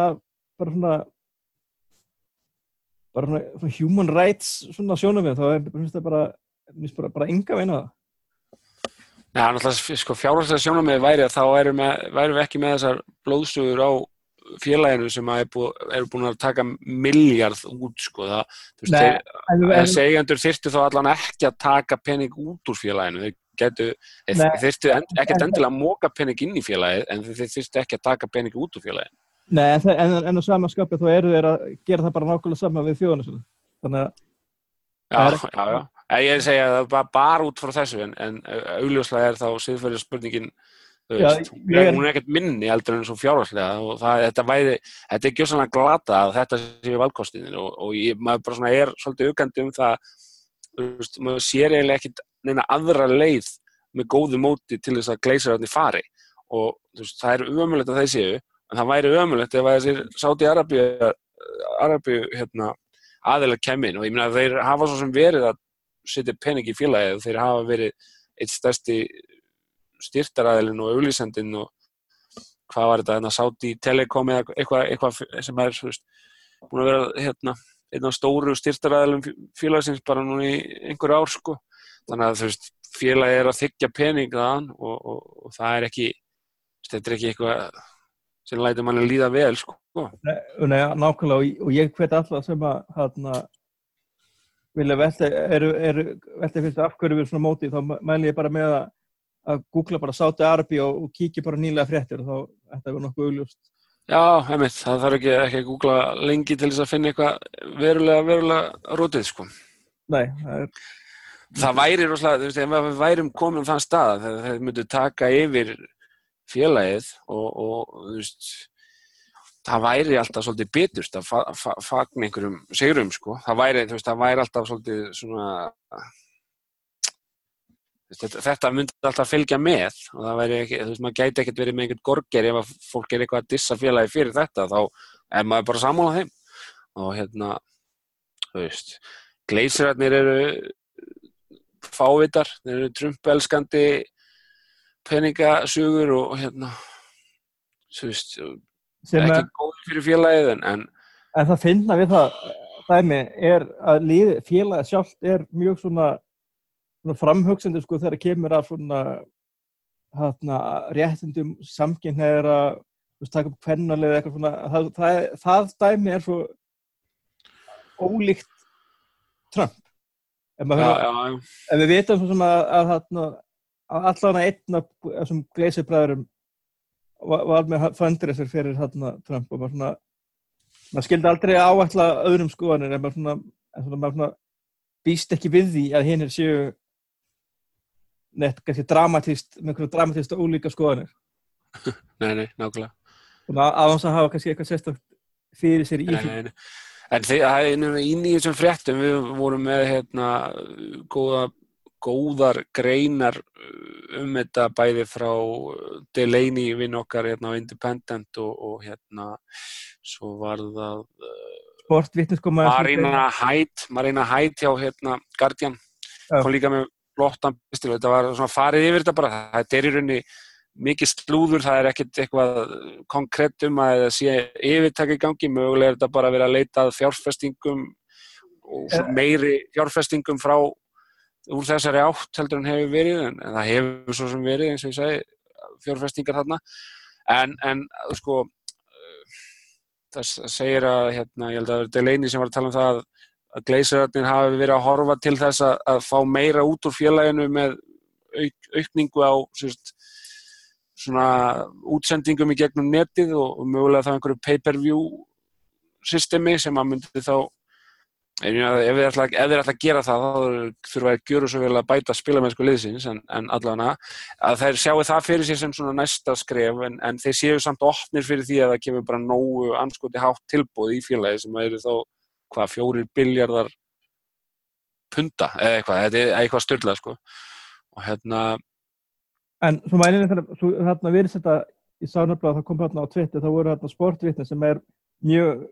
bara svona bara svona, svona human rights svona sjónum þá er finnst það bara, finnst bara, bara enga veina það Já, náttúrulega sko, fjárhagslega sjónamið væri að þá værum við, værum við ekki með þessar blóðsugur á félaginu sem að er bú, eru búin að taka miljard út sko. það, þú veist, Nei, þeir, eigendur þyrftu þá allan ekki að taka pening út úr félaginu þeir getu, þeir Nei, en, ekkert en- endilega að móka pening inn í félagið en þeir þyrftu ekki að taka pening út úr félaginu Nei, en, það- en, á sama skapi þá eru þeir að gera það bara nákvæmlega sama við sinna. Þannig að, Já, Það er- já, já. Ég segja að það er bara, bara út frá þessu en, en augljóslega er þá siðferðis spurningin þú Já, veist, ég er- hún er ekkert minni heldur en svo fjárhagslega og það, þetta væri, þetta er gjössanlega glata að þetta séu valkostinir og, og ég, maður bara svona er svolítið aukandi um það þú veist, maður sér eiginlega ekkert neina aðra leið með góðu móti til þess að gleysirarnir fari og þú veist, það er ömulegt að þeir séu en það væri ömulegt ef þessir Sáti Arabíu, Arabíu hérna, aðeila kemmin og ég meina að þeir hafa svo sem verið að setja pening í félagið þeir hafa verið eitt stærsti styrtaraðilin og auglýsendin og hvað var þetta, hérna, Sáti Telekom eða eitthvað, eitthvað sem er veist, búin að vera hérna, einn af stóru styrtaraðilum félagsins bara núna í einhver ár sko. þannig að veist, félagið er að þykja pening þaðan og, og, og það er ekki þetta er ekki eitthvað sem lætur manni líða vel sko. nei, nei, nákvæmlega og, og ég hvet alla sem að hérna, vilja velta, fyrst af hverju við erum svona móti, þá mæli ég bara með að, að googla bara Sáti Arabi og, og kíkja bara nýlega fréttir og þá þetta er nokkuð augljóst. Já, heimitt, það þarf ekki, ekki að googla lengi til þess að finna eitthvað verulega, verulega rótið sko. Nei, það er, það væri rosalega, þú veist, ef við værum komin á þann stað þegar þeir myndu taka yfir félagið og, og veist það væri alltaf svolítið bitust að fa fa fagna einhverjum sigurum sko, það væri, veist, það væri alltaf svolítið svona þetta, þetta myndi alltaf fylgja með og það væri ekki, þú veist, maður gæti ekkert verið með einhvern gorger ef að fólk er eitthvað að dissa félagi fyrir þetta, þá er maður bara sammála þeim. Og hérna þú veist, gleysirarnir eru fávitar, þeir eru trumpelskandi peningasugur og hérna þú veist, ekki að, góður fyrir félagið en, en en það finna við það dæmi er að lið, félagið sjálft er mjög svona, svona framhugsandi sko þegar kemur að svona hérna, réttindum samkynneira taka upp kvennalið eitthvað svona það, það, það dæmi er svo ólíkt Trump. Já, maður, já, já, ef við vitum svo sem að, að, að, að allan að einn af þessum gleysibræðurum var, var með fundraiser fyrir hérna Trump og maður svona maður skildi aldrei áætla öðrum skoðanir en maður svona, en svona, maður svona býst ekki við því að hinn er séu neitt kannski dramatíst með einhverju dramatíst og ólíka skoðanir. Nei, nei, nákvæmlega. Og aðeins að hafa kannski eitthvað sérstakt fyrir sér í Nei, nei, nei. En það er nefnilega í nýjum fréttum við vorum með hérna góða, góðar greinar um þetta bæði frá Delaney vinn okkar hérna á Independent og, og hérna svo var það sportvittniskoma Marina Hætt Marina Hætt hjá hérna Guardian. Já. kom líka með flottan pistil þetta var svona farið yfir þetta bara. Þetta er í rauninni mikið slúður það er ekkert eitthvað konkrétt um að það sé yfirtaka í gangi. Mögulega er þetta bara að vera að leita fjárfestingum og svona meiri fjárfestingum frá úr þessari átt heldur en hefur verið en, en það hefur svo sem verið eins og ég segi fjárfestingar þarna. En, en sko það segir að hérna, ég held að Delaney sem var að tala um það að, að gleisararnir hafi verið að horfa til þess að, að fá meira út úr félaginu með auk, aukningu á sérst, svona útsendingum í gegnum netið og mögulega þá einhverju pay-per-view systemi sem að myndi þá ef þið ætla, ætla að gera það þá þurfa að gjöra svo vel að bæta spilamennsku liðsins en, en allavega. Að þeir sjáu það fyrir sér sem svona næsta skref en, en þeir séu samt opnir fyrir því að það kemur bara nógu anskoti hátt tilbúð í félagi sem eru þá hvað fjórir biljardar punta eða eitthvað, þetta er eitthvað styrlað sko. Og hérna En svo mælinu þegar þarna verið þetta í sánablaða það kom hérna á Twitter þá voru hérna sportvitni sem er mjög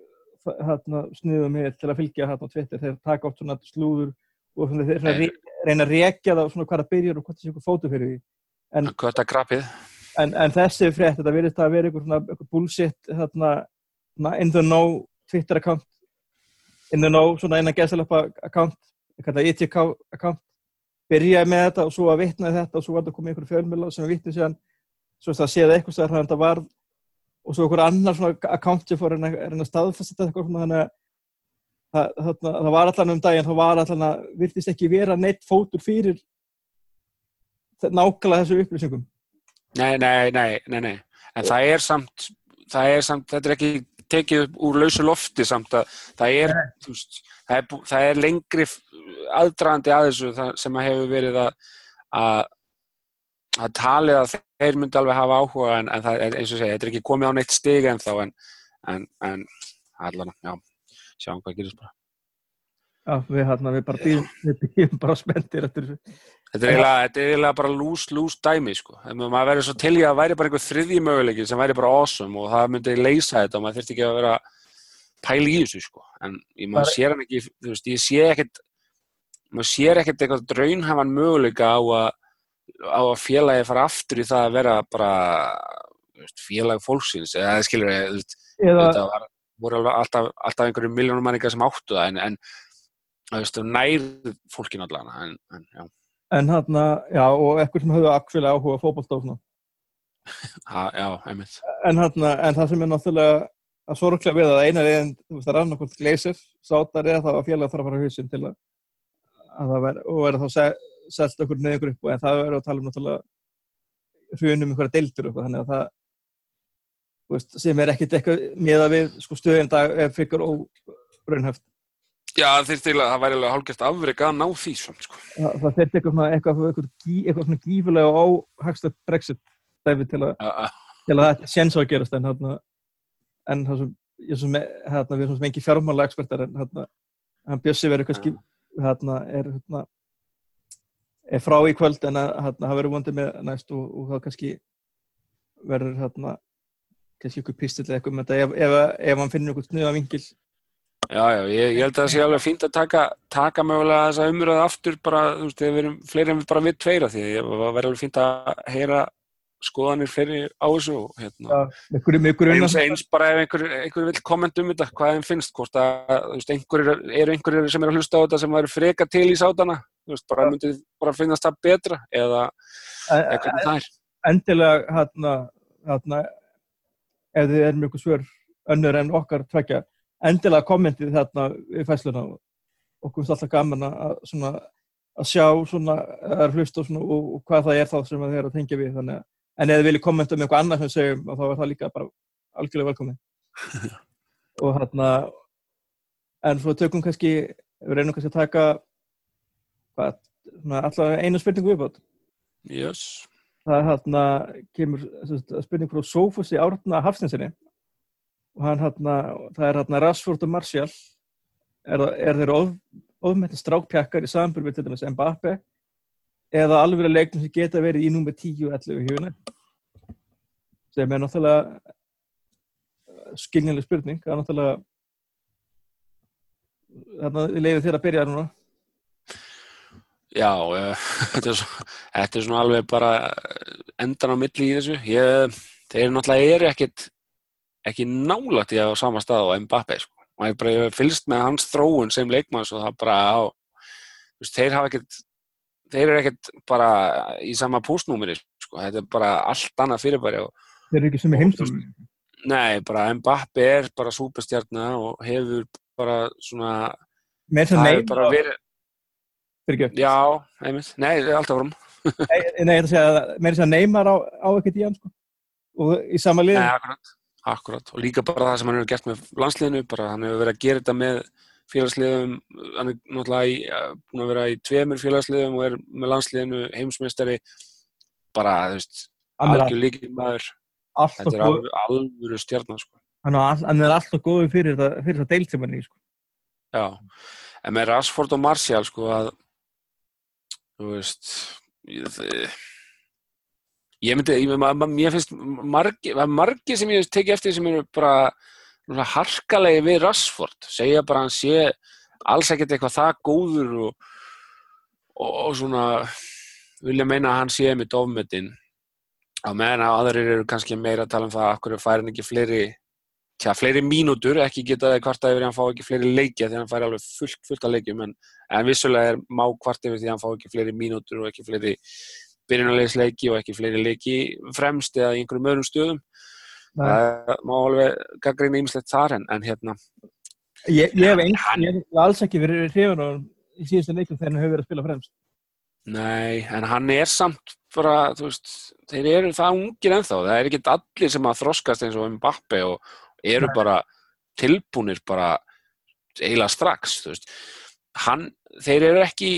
hérna sniðum með til að fylgja hérna á Twitter. Þeir taka oft svona slúður og svona, þeir re reyna að rekja það svona hvað það byrjar og hvað það sé eitthvað fótu fyrir því. En, hvað er en, en þessi frétt þetta verið þetta að vera eitthvað svona eitthvað bullshit hérna in the know Twitter account. In the know svona eina gesalappa account eitthvað ITK account. Byrjaði með þetta og svo að vitnaði þetta og svo var þetta komið einhverju fjölmjöla sem við vittum séðan svo að séða eitthvað stæðar hann þetta var og svo einhver annar svona account sem fór að reyna að staðfasta þetta eitthvað þannig að það, það, það var allan um daginn þá var allan að virtist ekki vera neitt fótur fyrir nákvæmlega þessu upplýsingum Nei, nei, nei, nei, nei. en það er samt það er samt, þetta er ekki tekið upp úr lausu lofti samt að það er, veist, það er, það er lengri aðdraðandi að þessu sem að hefur verið að að, að talið að þeir myndi alveg hafa áhuga en, en það er eins og segja, þetta er ekki komið á neitt stig en þá en, en, en allan, já, sjáum hvað gerist bara Já, við, hérna, við bara býðum, við býðum bara spenntir eftir Þetta er eiginlega, er bara lús-lús dæmi sko. maður verður svo til í að það væri bara einhver þriðji möguleiki sem væri bara awesome og það myndi leysa þetta og maður þurfti ekki að vera pæl í þessu sko. en ég, maður sér hann ekki þú veist, ég sé ekkert maður sér ekkert eitthvað draunhafan möguleika á að, á að félagi fara aftur í það að vera bara félag fólksins eða skilur ég þetta var, voru alltaf, alltaf einhverju miljónum manningar sem áttu það en, en veist, nær fólkin allavega en, en já En hérna, já, og eitthvað sem höfðu akkfélag áhuga fókbalstofna. Já, einmitt. En hérna, en það sem er náttúrulega að sorglega við að eina reyðin, þú veist, að rann okkur gleysir, sátar að það var félag að þarf að fara húsin til að, að það verði, og verði þá selst okkur neður upp og en það verður að tala um náttúrulega hrjunum einhverja deildur og þannig að það, veist, sem er ekkit eitthvað með að við, sko, stöðin dag er fyrir óraunhæft. Já, þeir til að það væri alveg hálfgeft afreg að ná því svona, sko. Það, það þurfti eitthvað, eitthvað, eitthvað, eitthvað svona gífulega áhagstað brexit dæfi til að, uh, til að þetta séns á að gerast en hérna, en það sem, ég sem, hérna, við erum sem engi fjármála ekspertar en hérna, hann Bjössi verður kannski, hérna, er, hérna, er frá í kvöld en hérna, það verður vondið með næst og, og það kannski verður, hérna, kannski ykkur pistill eða eitthvað með þetta. Ef, ef, ef hann finnir ykkur snuða vingil Já, já, ég, ég held að það sé alveg fínt að taka, taka mögulega þessa umröðu aftur bara, þú veist, við erum fleiri en við bara við tveira því. Það verður alveg fínt að heyra skoðanir fleiri á þessu hérna, Já, ykkur, ykkur eins, eins bara ef einhver, einhver vil komment um þetta, hvað þeim finnst, hvort að, þú veist, einhver eru einhverjir sem er að hlusta á þetta sem væri freka til í sátana, veist, bara myndið bara finnast það betra eða eitthvað það er. Endilega, hérna, hérna, ef þið er mjög svör önnur en okkar tvekja endilega kommentið þarna í fæsluna okkur finnst alltaf gaman að, svona, að sjá svona, að hlusta og, og, og hvað það er þá sem það er að tengja við. Þannig að en ef þið viljið kommenta um eitthvað annað sem segjum þá er það líka bara algjörlega velkomin og hérna en svo tökum kannski við reynum kannski að taka hvað, alltaf einu spurningu viðbót? Yes. það er hérna kemur spurning frá Sófusi Árna Hafstinsinni og hann hérna það er hérna Rashford og Martial. Er, er þeir of, ofmætti strákpjakkar í við til dæmis Mbappe eða alveg leiknum sem geta verið í númer 10 og 11 hjúinu sem er náttúrulega skiljanleg spurning. Það er náttúrulega þarna leiði þér að byrja núna Já, uh, þetta, er svo, þetta er svona alveg bara endan á milli í þessu. Ég, þeir náttúrulega eru ekkit, ekki nálægt í að á sama stað á Mbappe. Sko. Og ég bara ég fylgst með hans þróun sem leikmann og það bara á, veist, þeir hafa ekkit, þeir eru ekkit bara í sama pústnúmeri. Sko. Þetta er bara allt annað fyrirbæri. Og, þeir eru ekki sem í heimstum nei, bara Mbappe er bara súperstjarnar og hefur bara svona, með þess að það neyma. Já, einmitt, nei, alltaf fram. Nei, nei, ég ætla að segja að meira þess að Neymar á, á ekkert í hann sko. og í sama lið Nei, akkurat, akkurat. Og líka bara það sem hann hefur gert með landsliðinu, bara hann hefur verið að gera þetta með félagsliðum, hann er náttúrulega í, eh, búinn að vera í tveimur félagsliðum og er með landsliðinu heimsmeistari, bara, þú veist, er algjör líkið maður, þetta er alveg alvöru stjarnar, sko. hann, er er alltaf góð fyrir fyrir þetta deild sem hann er sko. Já, en með Rashford og Martial, sko, að, þú veist, ég, ég myndi, ég, mér finnst margi, margi sem ég teki eftir sem eru bara harkalegi við Rashford, segja bara að hann sé alls ekkert eitthvað það góður og, og, og svona vilja meina að hann sé með dofmetin á meðan að aðrir eru kannski meira að tala um það að hverju fær hann ekki fleiri tja, fleiri mínútur, ekki geta það kvarta yfir því að hann fá ekki fleiri leikja því að hann fær alveg fullt, fullt að leikjum en, en vissulega er má kvarta yfir því að hann fá ekki fleiri mínútur og ekki fleiri byrjunarlegisleiki og ekki fleiri leiki fremst eða í einhverjum öðrum stöðum. Það má alveg gaggrina ýmislegt þar en, en hérna. Ég, ég hef hef alls ekki verið hrifun honum í síðustu leikum þegar hann hefur verið að spila fremst. Nei, en hann er samt bara, þú veist, þeir eru það ungir ennþá, það er ekki allir sem að þroskast eins og Mbappe og eru bara tilbúnir bara eiginlega strax, hann, þeir eru ekki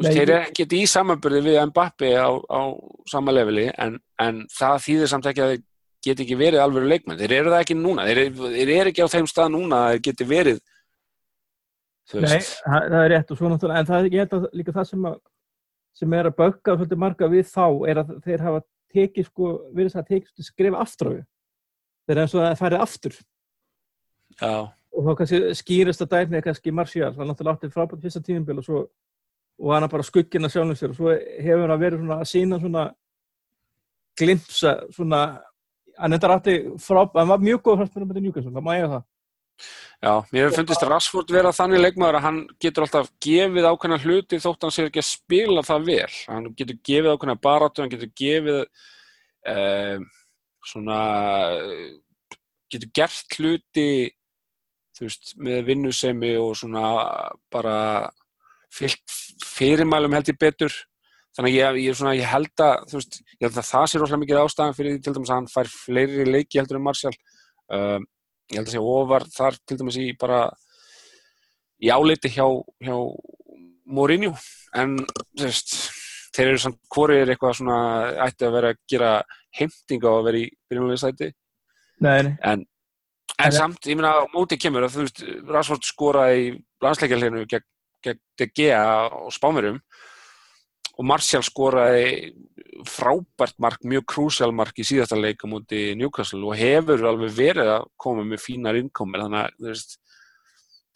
Nei, þeir eru ekki í samanburði við Mbappe á, á sama leveli en, en það þýðir samt ekki að þeir geti ekki verið alveg leikmenn, þeir eru það ekki núna. Þeir, eru- þeir eru ekki á þeim stað núna að þeir geti verið Nei, það, það er rétt og svo náttúrulega en það er ég held að líka það sem, að, sem er að bögga svolítið marga við þá er að þeir hafa tekið sko, verið það að tekið skrifa aftur er eins og að það færið aftur. Já, og þá kannski skýrist að er kannski Marcial, það er náttúrulega áttið frábært fyrsta tíðinbil og svo og hann er bara skugginn að sjálfum sér. Og svo hefur hann verið svona að sína svona glimpsa svona hann endar átti frábært, hann var mjög góð fannst með Newcastle, það má ég það. Já, mér hefur fundist Rashford vera þannig leikmaður að hann getur alltaf gefið ákveðna hluti þótt hann sé ekki að spila það vel. Hann getur gefið ákveðna baráttu, hann getur gefið uh, svona, getur gert hluti þú veist, með vinnusemi og svona bara fyllt fyrirmælum held ég betur. Þannig ég, ég, svona, ég held að, þú veist, ég held að það sé rosalega mikið ástæðan fyrir því til dæmis að hann fær fleiri leiki heldur en Martial. Um, ég held að sé ofar þar til dæmis í bara í áleiti hjá, hjá Mourinho en þú veist, þeir eru samt hvori er eitthvað svona ætti að vera að gera heimtinga að vera í byrjumlega sæti Nei, nei, en, en En- samt, ég meina á móti kemur að þú veist, Rashford skoraði í landsleikjarleginu gegn, gegn De Gea og Spámurum og Martial skoraði frábært mark, mjög krúsjál mark í síðasta leika múti Newcastle og hefur alveg verið að koma með fínar innkomir. Þannig að veist,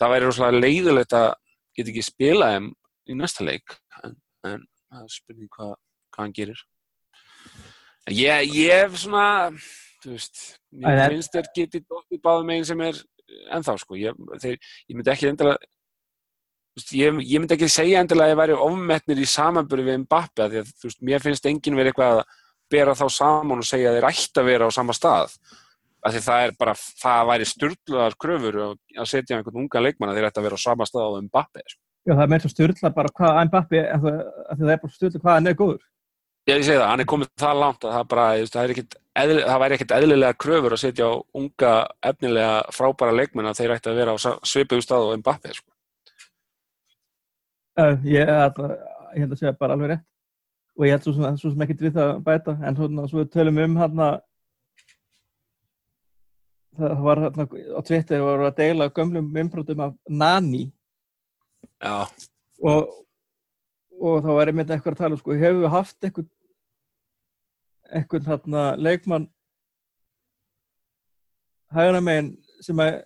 það væri rosalega leiðilegt að geta ekki spila þeim í næsta leik. En, en það er spurning hvað, hvað hann gerir. En ég, ég hef svona þú veist, mér finnst þér getið dottið báðum meginn sem er ennþá sko, ég, þeir, ég myndi ekki veist, ég, ég myndi ekki segja endilega að ég væri ofmetnir í samanbyrði við Mbappe af því að veist, mér finnst enginn verið eitthvað að bera þá saman og segja að þeir ætti að vera á sama stað. Af því það er bara, það væri styrlaðar kröfur að að setja einhvern unga leikmann að þeir ætti að vera á sama stað á Mbappe sko. Já það er meira svo styrla bara hvað Mbappi, af því það er bara styrla hvað hann er góður? Já, ég segi það, hann er komið það langt að það bara, það, er ekkit eðli, það væri ekkert eðlilega kröfur að setja á unga, efnilega, frábæra leikmenn að þeir ætti að vera á svipuðu stað og Mbappe, sko. Uh, ég, ég, ég held að segja bara alveg rétt. Og ég held svo sem, svo sem ekki við það að bæta en svona, svo tölum um hann að það var hérna á Twitter voru að deila gömlum umbrotum af Nani og, og þá var einmitt eitthvað að tala um, sko, hefur við haft eitthvað eitthvað hérna leikmann hægna megin sem að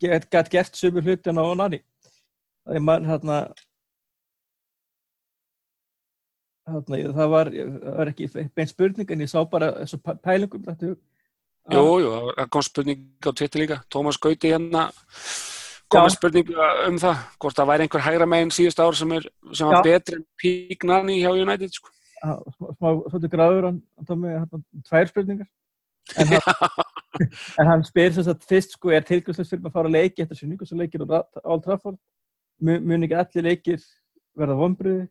get, get gert sömur hlutina á Nani? Það er mann hérna það var, það var ekki bein spurning en ég sá bara þessu pæ- pælingum þetta jú, það kom spurning á Twitter líka, Tómas Gauti hérna kom Já. með spurning um það, hvort það væri einhver hægra megin síðust ár sem, er, sem var betri en Pík Nani hjá United, sko. að- smá, svolítið gráður hann, hann tók með hérna, tvær spurningar. En hann, en hann spyr sem sagt fyrst sko er tilgjömslega fyrir að fara að leiki eftir sér nýgjóðslega leikir á Old Trafford? Mun, mun ekki allir leikir verða vonbriði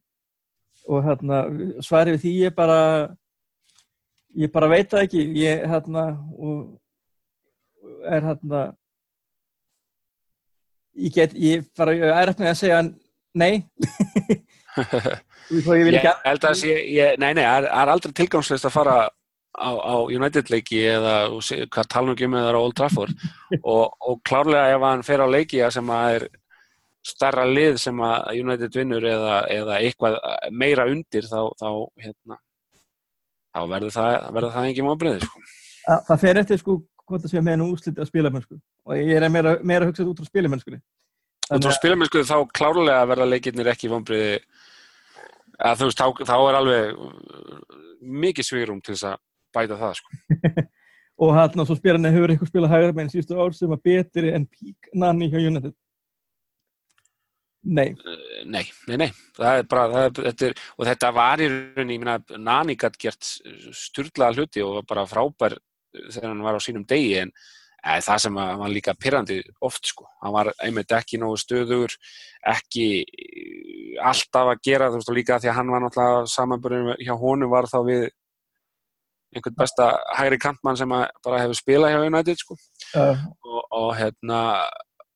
og hérna svarið við því ég bara ég bara veit það ekki. Ég hérna og er hérna ég get, ég bara ég er eftir að segja nei. Ég Ég held að sé, ég, nei, nei, það er, er aldrei tilgangslist að fara á, á United leiki eða hvað tala um eða á Old Trafford. Og, og klárlega ef hann fer á leiki sem að er starra lið sem að United vinnur eða, eða eitthvað meira undir þá, þá hérna þá verður það, það engin mábriði sko. að, það fer eftir sko hvort það sé með nú úsliti að spilamennsku og ég er meira, meira að hugsa þetta út frá spilamennskunni. Og þá spilamennsku þá klárlega verða leikirnir ekki mábriði að þú veist, þá, þá er alveg uh, mikið svirum til þess að bæta það sko. og hann og svo spyr hann hefur eitthvað spilað hægra meginn síðustu ár sem var betri en Pík Nanni hjá United? Nei, Nei, nei, nei, það er bara, það er, þetta er, og þetta var í rauninni, Nani gætt gert styrlaða hluti og var bara frábær þegar hann var á sínum degi en e, það sem að, var líka pyrrandi oft sko, hann var einmitt ekki nógu stöðugur, ekki eh, alltaf að gera, þú veist, og líka því að hann var náttúrulega samanbörðin hjá honum var þá við einhvern besta hægri kantmann sem bara hefur spilað hjá United sko. Uh, og, og hérna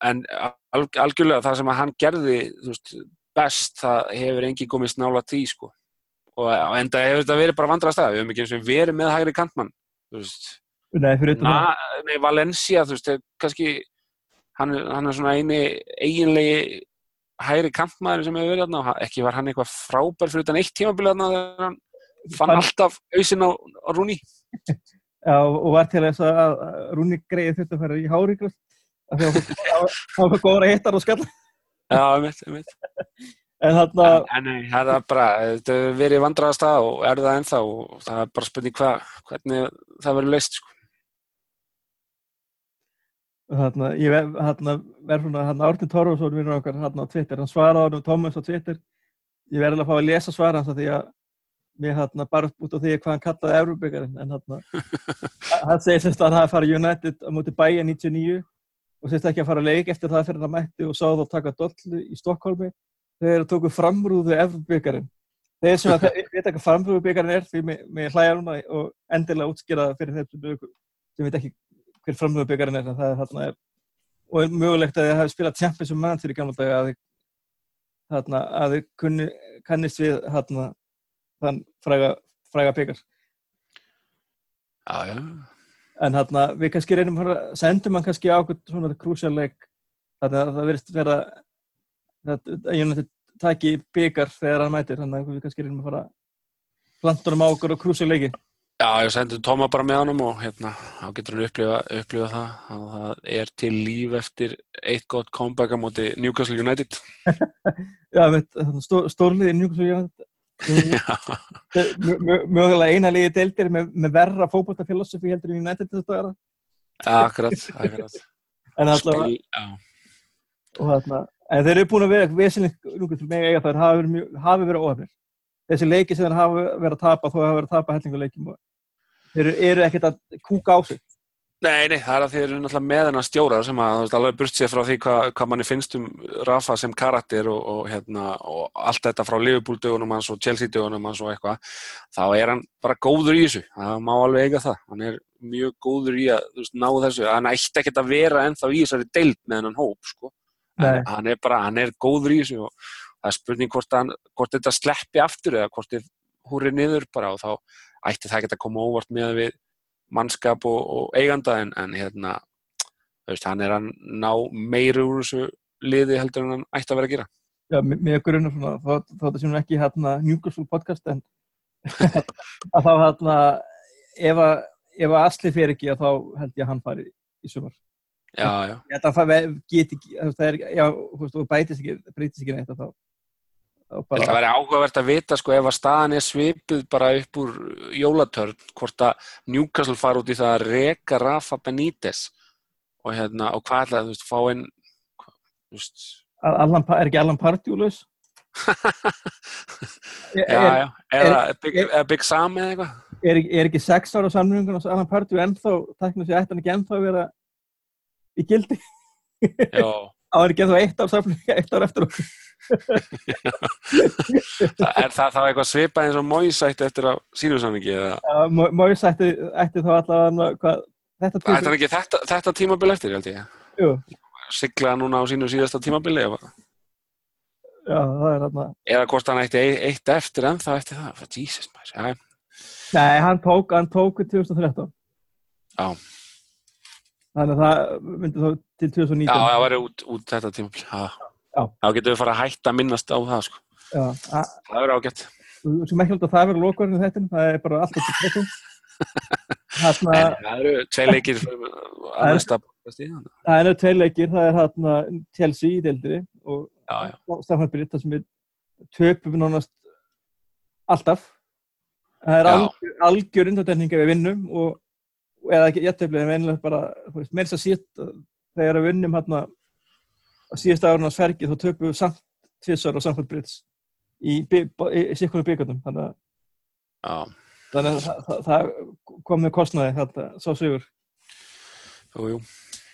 en al, algjörlega það sem að hann gerði veist, best það hefur engin komist nála því sko. Og, og enda hefur þetta verið bara vandra stað við höfum ekki eins og verið með hægri kantmann þú veist, nei, fyrir utan það. nei, Valencia þú veist, er kannski hann, hann er svona eini eiginlegi hægri kantmaður sem hefur verið þarna og hann- ekki var hann eitthvað frábær fyrir utan eitt tímabilið þarna þegar hann fann alltaf hausinn á, á Rúni Já, og var til þess að Rúni greið þetta að fara í háríkast af því að hann var góður að hitta og skalla. Já, einmitt, einmitt. En þarna, En, en það er bara, þetta verið vandraðast að og er það ennþá og það er bara spurning hva, hvernig það verður leist sko. Þarna ég ver- þarna verð svona þarna Árni Torfarsson vinnur okkar þarna á Twitter, hann svaraði hann um Thomas á Twitter. Ég verði alveg að fá að lesa svara hans því að mér þarna bara út á því hvað hann kallaði Euróbyggarinn en þarna hann segir sérst að hann hafi farið United á móti Bayern 99 og sérst ekki að fara að leik eftir það fyrir hann mætti og sá þá taka dollu í Stokkólmi þegar tóku framrúðu Euróbyggarinn þeir sem að þe- vita hvað framrúðubyggarinn er því mér, mér hlæja núna og endilega útskýra það fyrir þeim sem veit ekki hver framrúðubyggarinn er það er þarna er og er mögulegt að þið hafi spilað Champions of Man fyrir gamla daga að þið þarna, að þið kunni, kannist við þarna, þann fræga, fræga byggar Já, já. en þarna, við kannski reynum að sendum hann kannski á okkur svona krúsjarleik þannig að það verðist vera að United taki byggar þegar hann mætir þannig að við kannski reynum að fara plantunum á okkur og krúsjarleiki Já, ég sendi Tóma bara með honum og hérna, þá getur hann upplifa, upplifa það. Að það er til líf eftir eitt gott comeback á móti Newcastle United. Já, stó, stórliði Newcastle United. Mögulega eina liði deildir með, með verra fótbolltafilosofi heldur en United þetta er akkurat, akkurat. en og þarna, en þeir eru búin að vera vesinlega núkur til mig eiga þær hafi verið, óhefnir þessi leiki sem þeir hafa verið að tapa þó hafa verið að tapa hellinguleikim og eru- eru ekkert að kúka á sig. Nei, nei, það er að þeir eru náttúrulega með hennar stjórar sem að, þú veist, alveg burt sér frá því hvað, hvað manni finnst um Rafa sem karakter og, og, hérna, og allt þetta frá Liverpool-dögunum hans og Chelsea-dögunum hans og eitthvað, þá er hann bara góður í þessu, það má alveg eiga það, hann er mjög góður í að, þú veist, ná þessu, hann ætti ekkert að vera ennþá í þessari deild með hennan hóp, sko, en hann er bara, hann er góður í þessu og það er spurning hvort, hann, hvort þetta sleppi aftur eða hvort þið húri niður bara og þá ætti það ekki að koma óvart með við mannskap og, og eiganda en, en hérna, þú veist, hann er að ná meiri úr þessu liði heldur en hann ætti að vera að gera. Já, mér grunnar svona, þá, þá þetta sem ekki hérna Newcastle podcast en að þá hérna ef að, ef að Asli fer ekki þá held ég að hann fari í sumar. Já, já, Ég það þú veist, það er, já, þú veist, og bætist ekki, breytist ekki neitt að þá, bara, að vera áhugavert að vita sko ef að staðan er svipuð bara upp úr jólatörn hvort að Newcastle fara út í það að reka Rafa Benítez og hérna og hvað ætla þú veist fá einn að er ekki Allan Partjúlaus? já já eða Big, Sam eða eitthvað er, er, er ekki sex ára samlingun á Allan Partjú ennþá, takna sér ætti hann ekki ennþá að vera í gildi? já Á er ekki ennþá eitt ár samlingun, eitt ár eftir okkur. það er það þá eitthvað svipað eins og Mois ætti eftir að sínusammingi eða Móis ætti, ætti þá allavega hvað, þetta ætti hann ekki þetta, þetta tímabil eftir held ég Jú, sigla núna á sínu síðasta tímabili eða, já, það er þarna. eða hvort hann ætti ei- eitt eftir en þá eftir það Jesus maður Nei, hann tók, hann tók í 2013. Já. Þannig að það myndi þá til 2019. já það var út, út þetta. Já. þá getum við fara að hætta að minnast á það sko. Já, að- það er ágætt þú sem ekki held að það verður lokurinn í þetta, það er bara alltaf til þessum. Þarna, En það eru tvei leikir að er- næsta stíð. það eru tvei leikir, það er hérna Chelsea í deildri og Já, já. Stefán Britt, það sem við töpum nánast alltaf. Það er algjör, algjör undantekning ef við vinnum og eða ekki jætteflið en einlega bara, þú veist, meira þess að sítt þegar við vinnum hérna á síðasta árun á Svergi þá töpum við samt tvissar á Samford Brits í, í, í, sikkunum byggandum þannig að, þannig að það, það, það kom með kostnaði þetta, sá sigur jú, jú.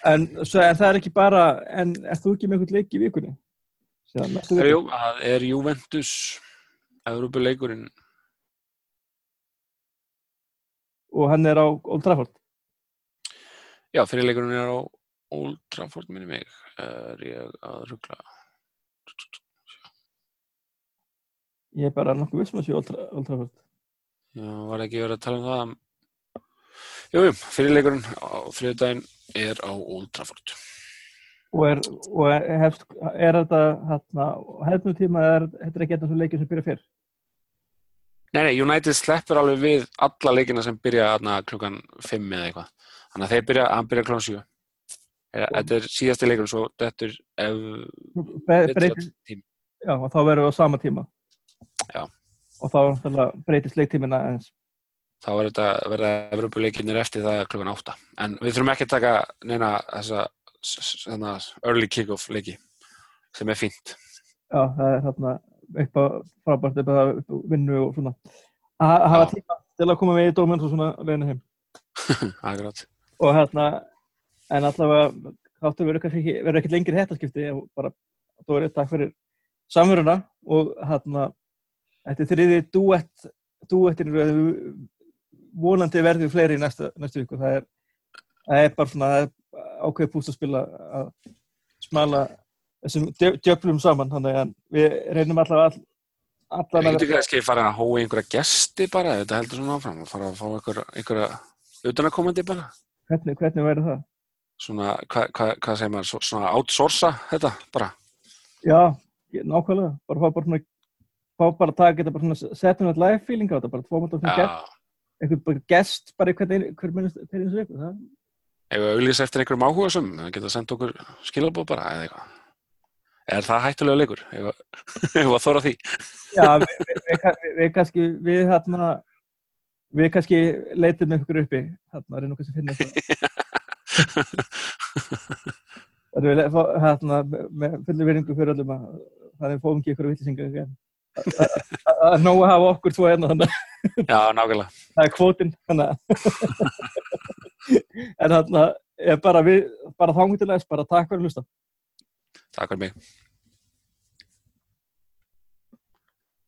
en, svo, en það er ekki bara en er þú ekki með einhvern leik í vikunni? Síðan, næstu viku? Jú, það er Juventus Európuleikurinn og hann er á Old Trafford. Já, fyrirleikurinn er á Old Trafford minni mig er ég að ruggla ég er bara nokkuð vissum að sé Old, Tra Old Trafford. Já, var ekki verið að tala um það? Jú, jú, fyrirleikurinn á þriðdægin er á Old Trafford. Og er, og er, hefst, er þetta hérna, hefnum tíma er þetta er ekki eitthvað sem leikir sem byrja fyrr Nei, nei, United sleppur alveg við alla leikina sem byrja aðna klukkan 5 eða eitthvað. Þannig að þeir byrja, hann byrja klukkan 7 Þetta er síðasti leikurinn svo þetta er ef breytist, já, og þá verður við á sama tíma. Já. og þá breytist leiktímina eins þá þetta verða Evropuleikinnir eftir það klukkan 8 en við þurfum ekki að taka neina þessa early kick-off leiki sem er fínt. Já, það er þarna á frábært á vinnu og svona. Að hafa tíma til að koma með í dóminn og svona leiðinu heim. Og hérna en allavega þáttu verður ekki lengri hættaskipti og bara verður takk fyrir samveruna og hérna þetta er þriði duett duettin vonandi verður fleiri í næsta, næstu viku. Það er, það er bara svona ákveðið púst að spila að smala þessum djö- djöflum saman þannig að við reynum allavega all, allan að getum kannski fara að hóa einhverja gesti bara, þetta heldur svona áfram og fara að fá einhverja, einhverja utanakomandi bara. Hvernig, hvernig verður það? svona, hvað hva, hva segir maður, svo- svona outsourca þetta bara. Já, nákvæmlega bara fá bara svona fá bara að taka þetta bara svona setjum þetta live feeling á þetta bara tvo mátta svona Já, einhver bara gest bara í hvern hver minnst til eins viku það ef við auðlýs eftir einhverjum áhuga sem geta sendt okkur skilabóð bara eða eitthvað Er það hættulega leikur? Ef að þóra því? Já, við, við, við, við, kannski við hérna við kannski leitum ykkur uppi hérna, reynum kannski að finna eitthvað Það er fá- hérna, með- með fullu virðingu fyrir öllum að þannig fóðum ekki ykkur vitlisingar að nóg að hafa okkur tvo hérna þannig að Já, nákvæmlega. það er kvótinn þannig að en er bara við, bara þángu til næst, bara takk fyrir að hlusta Takk fyrir mig.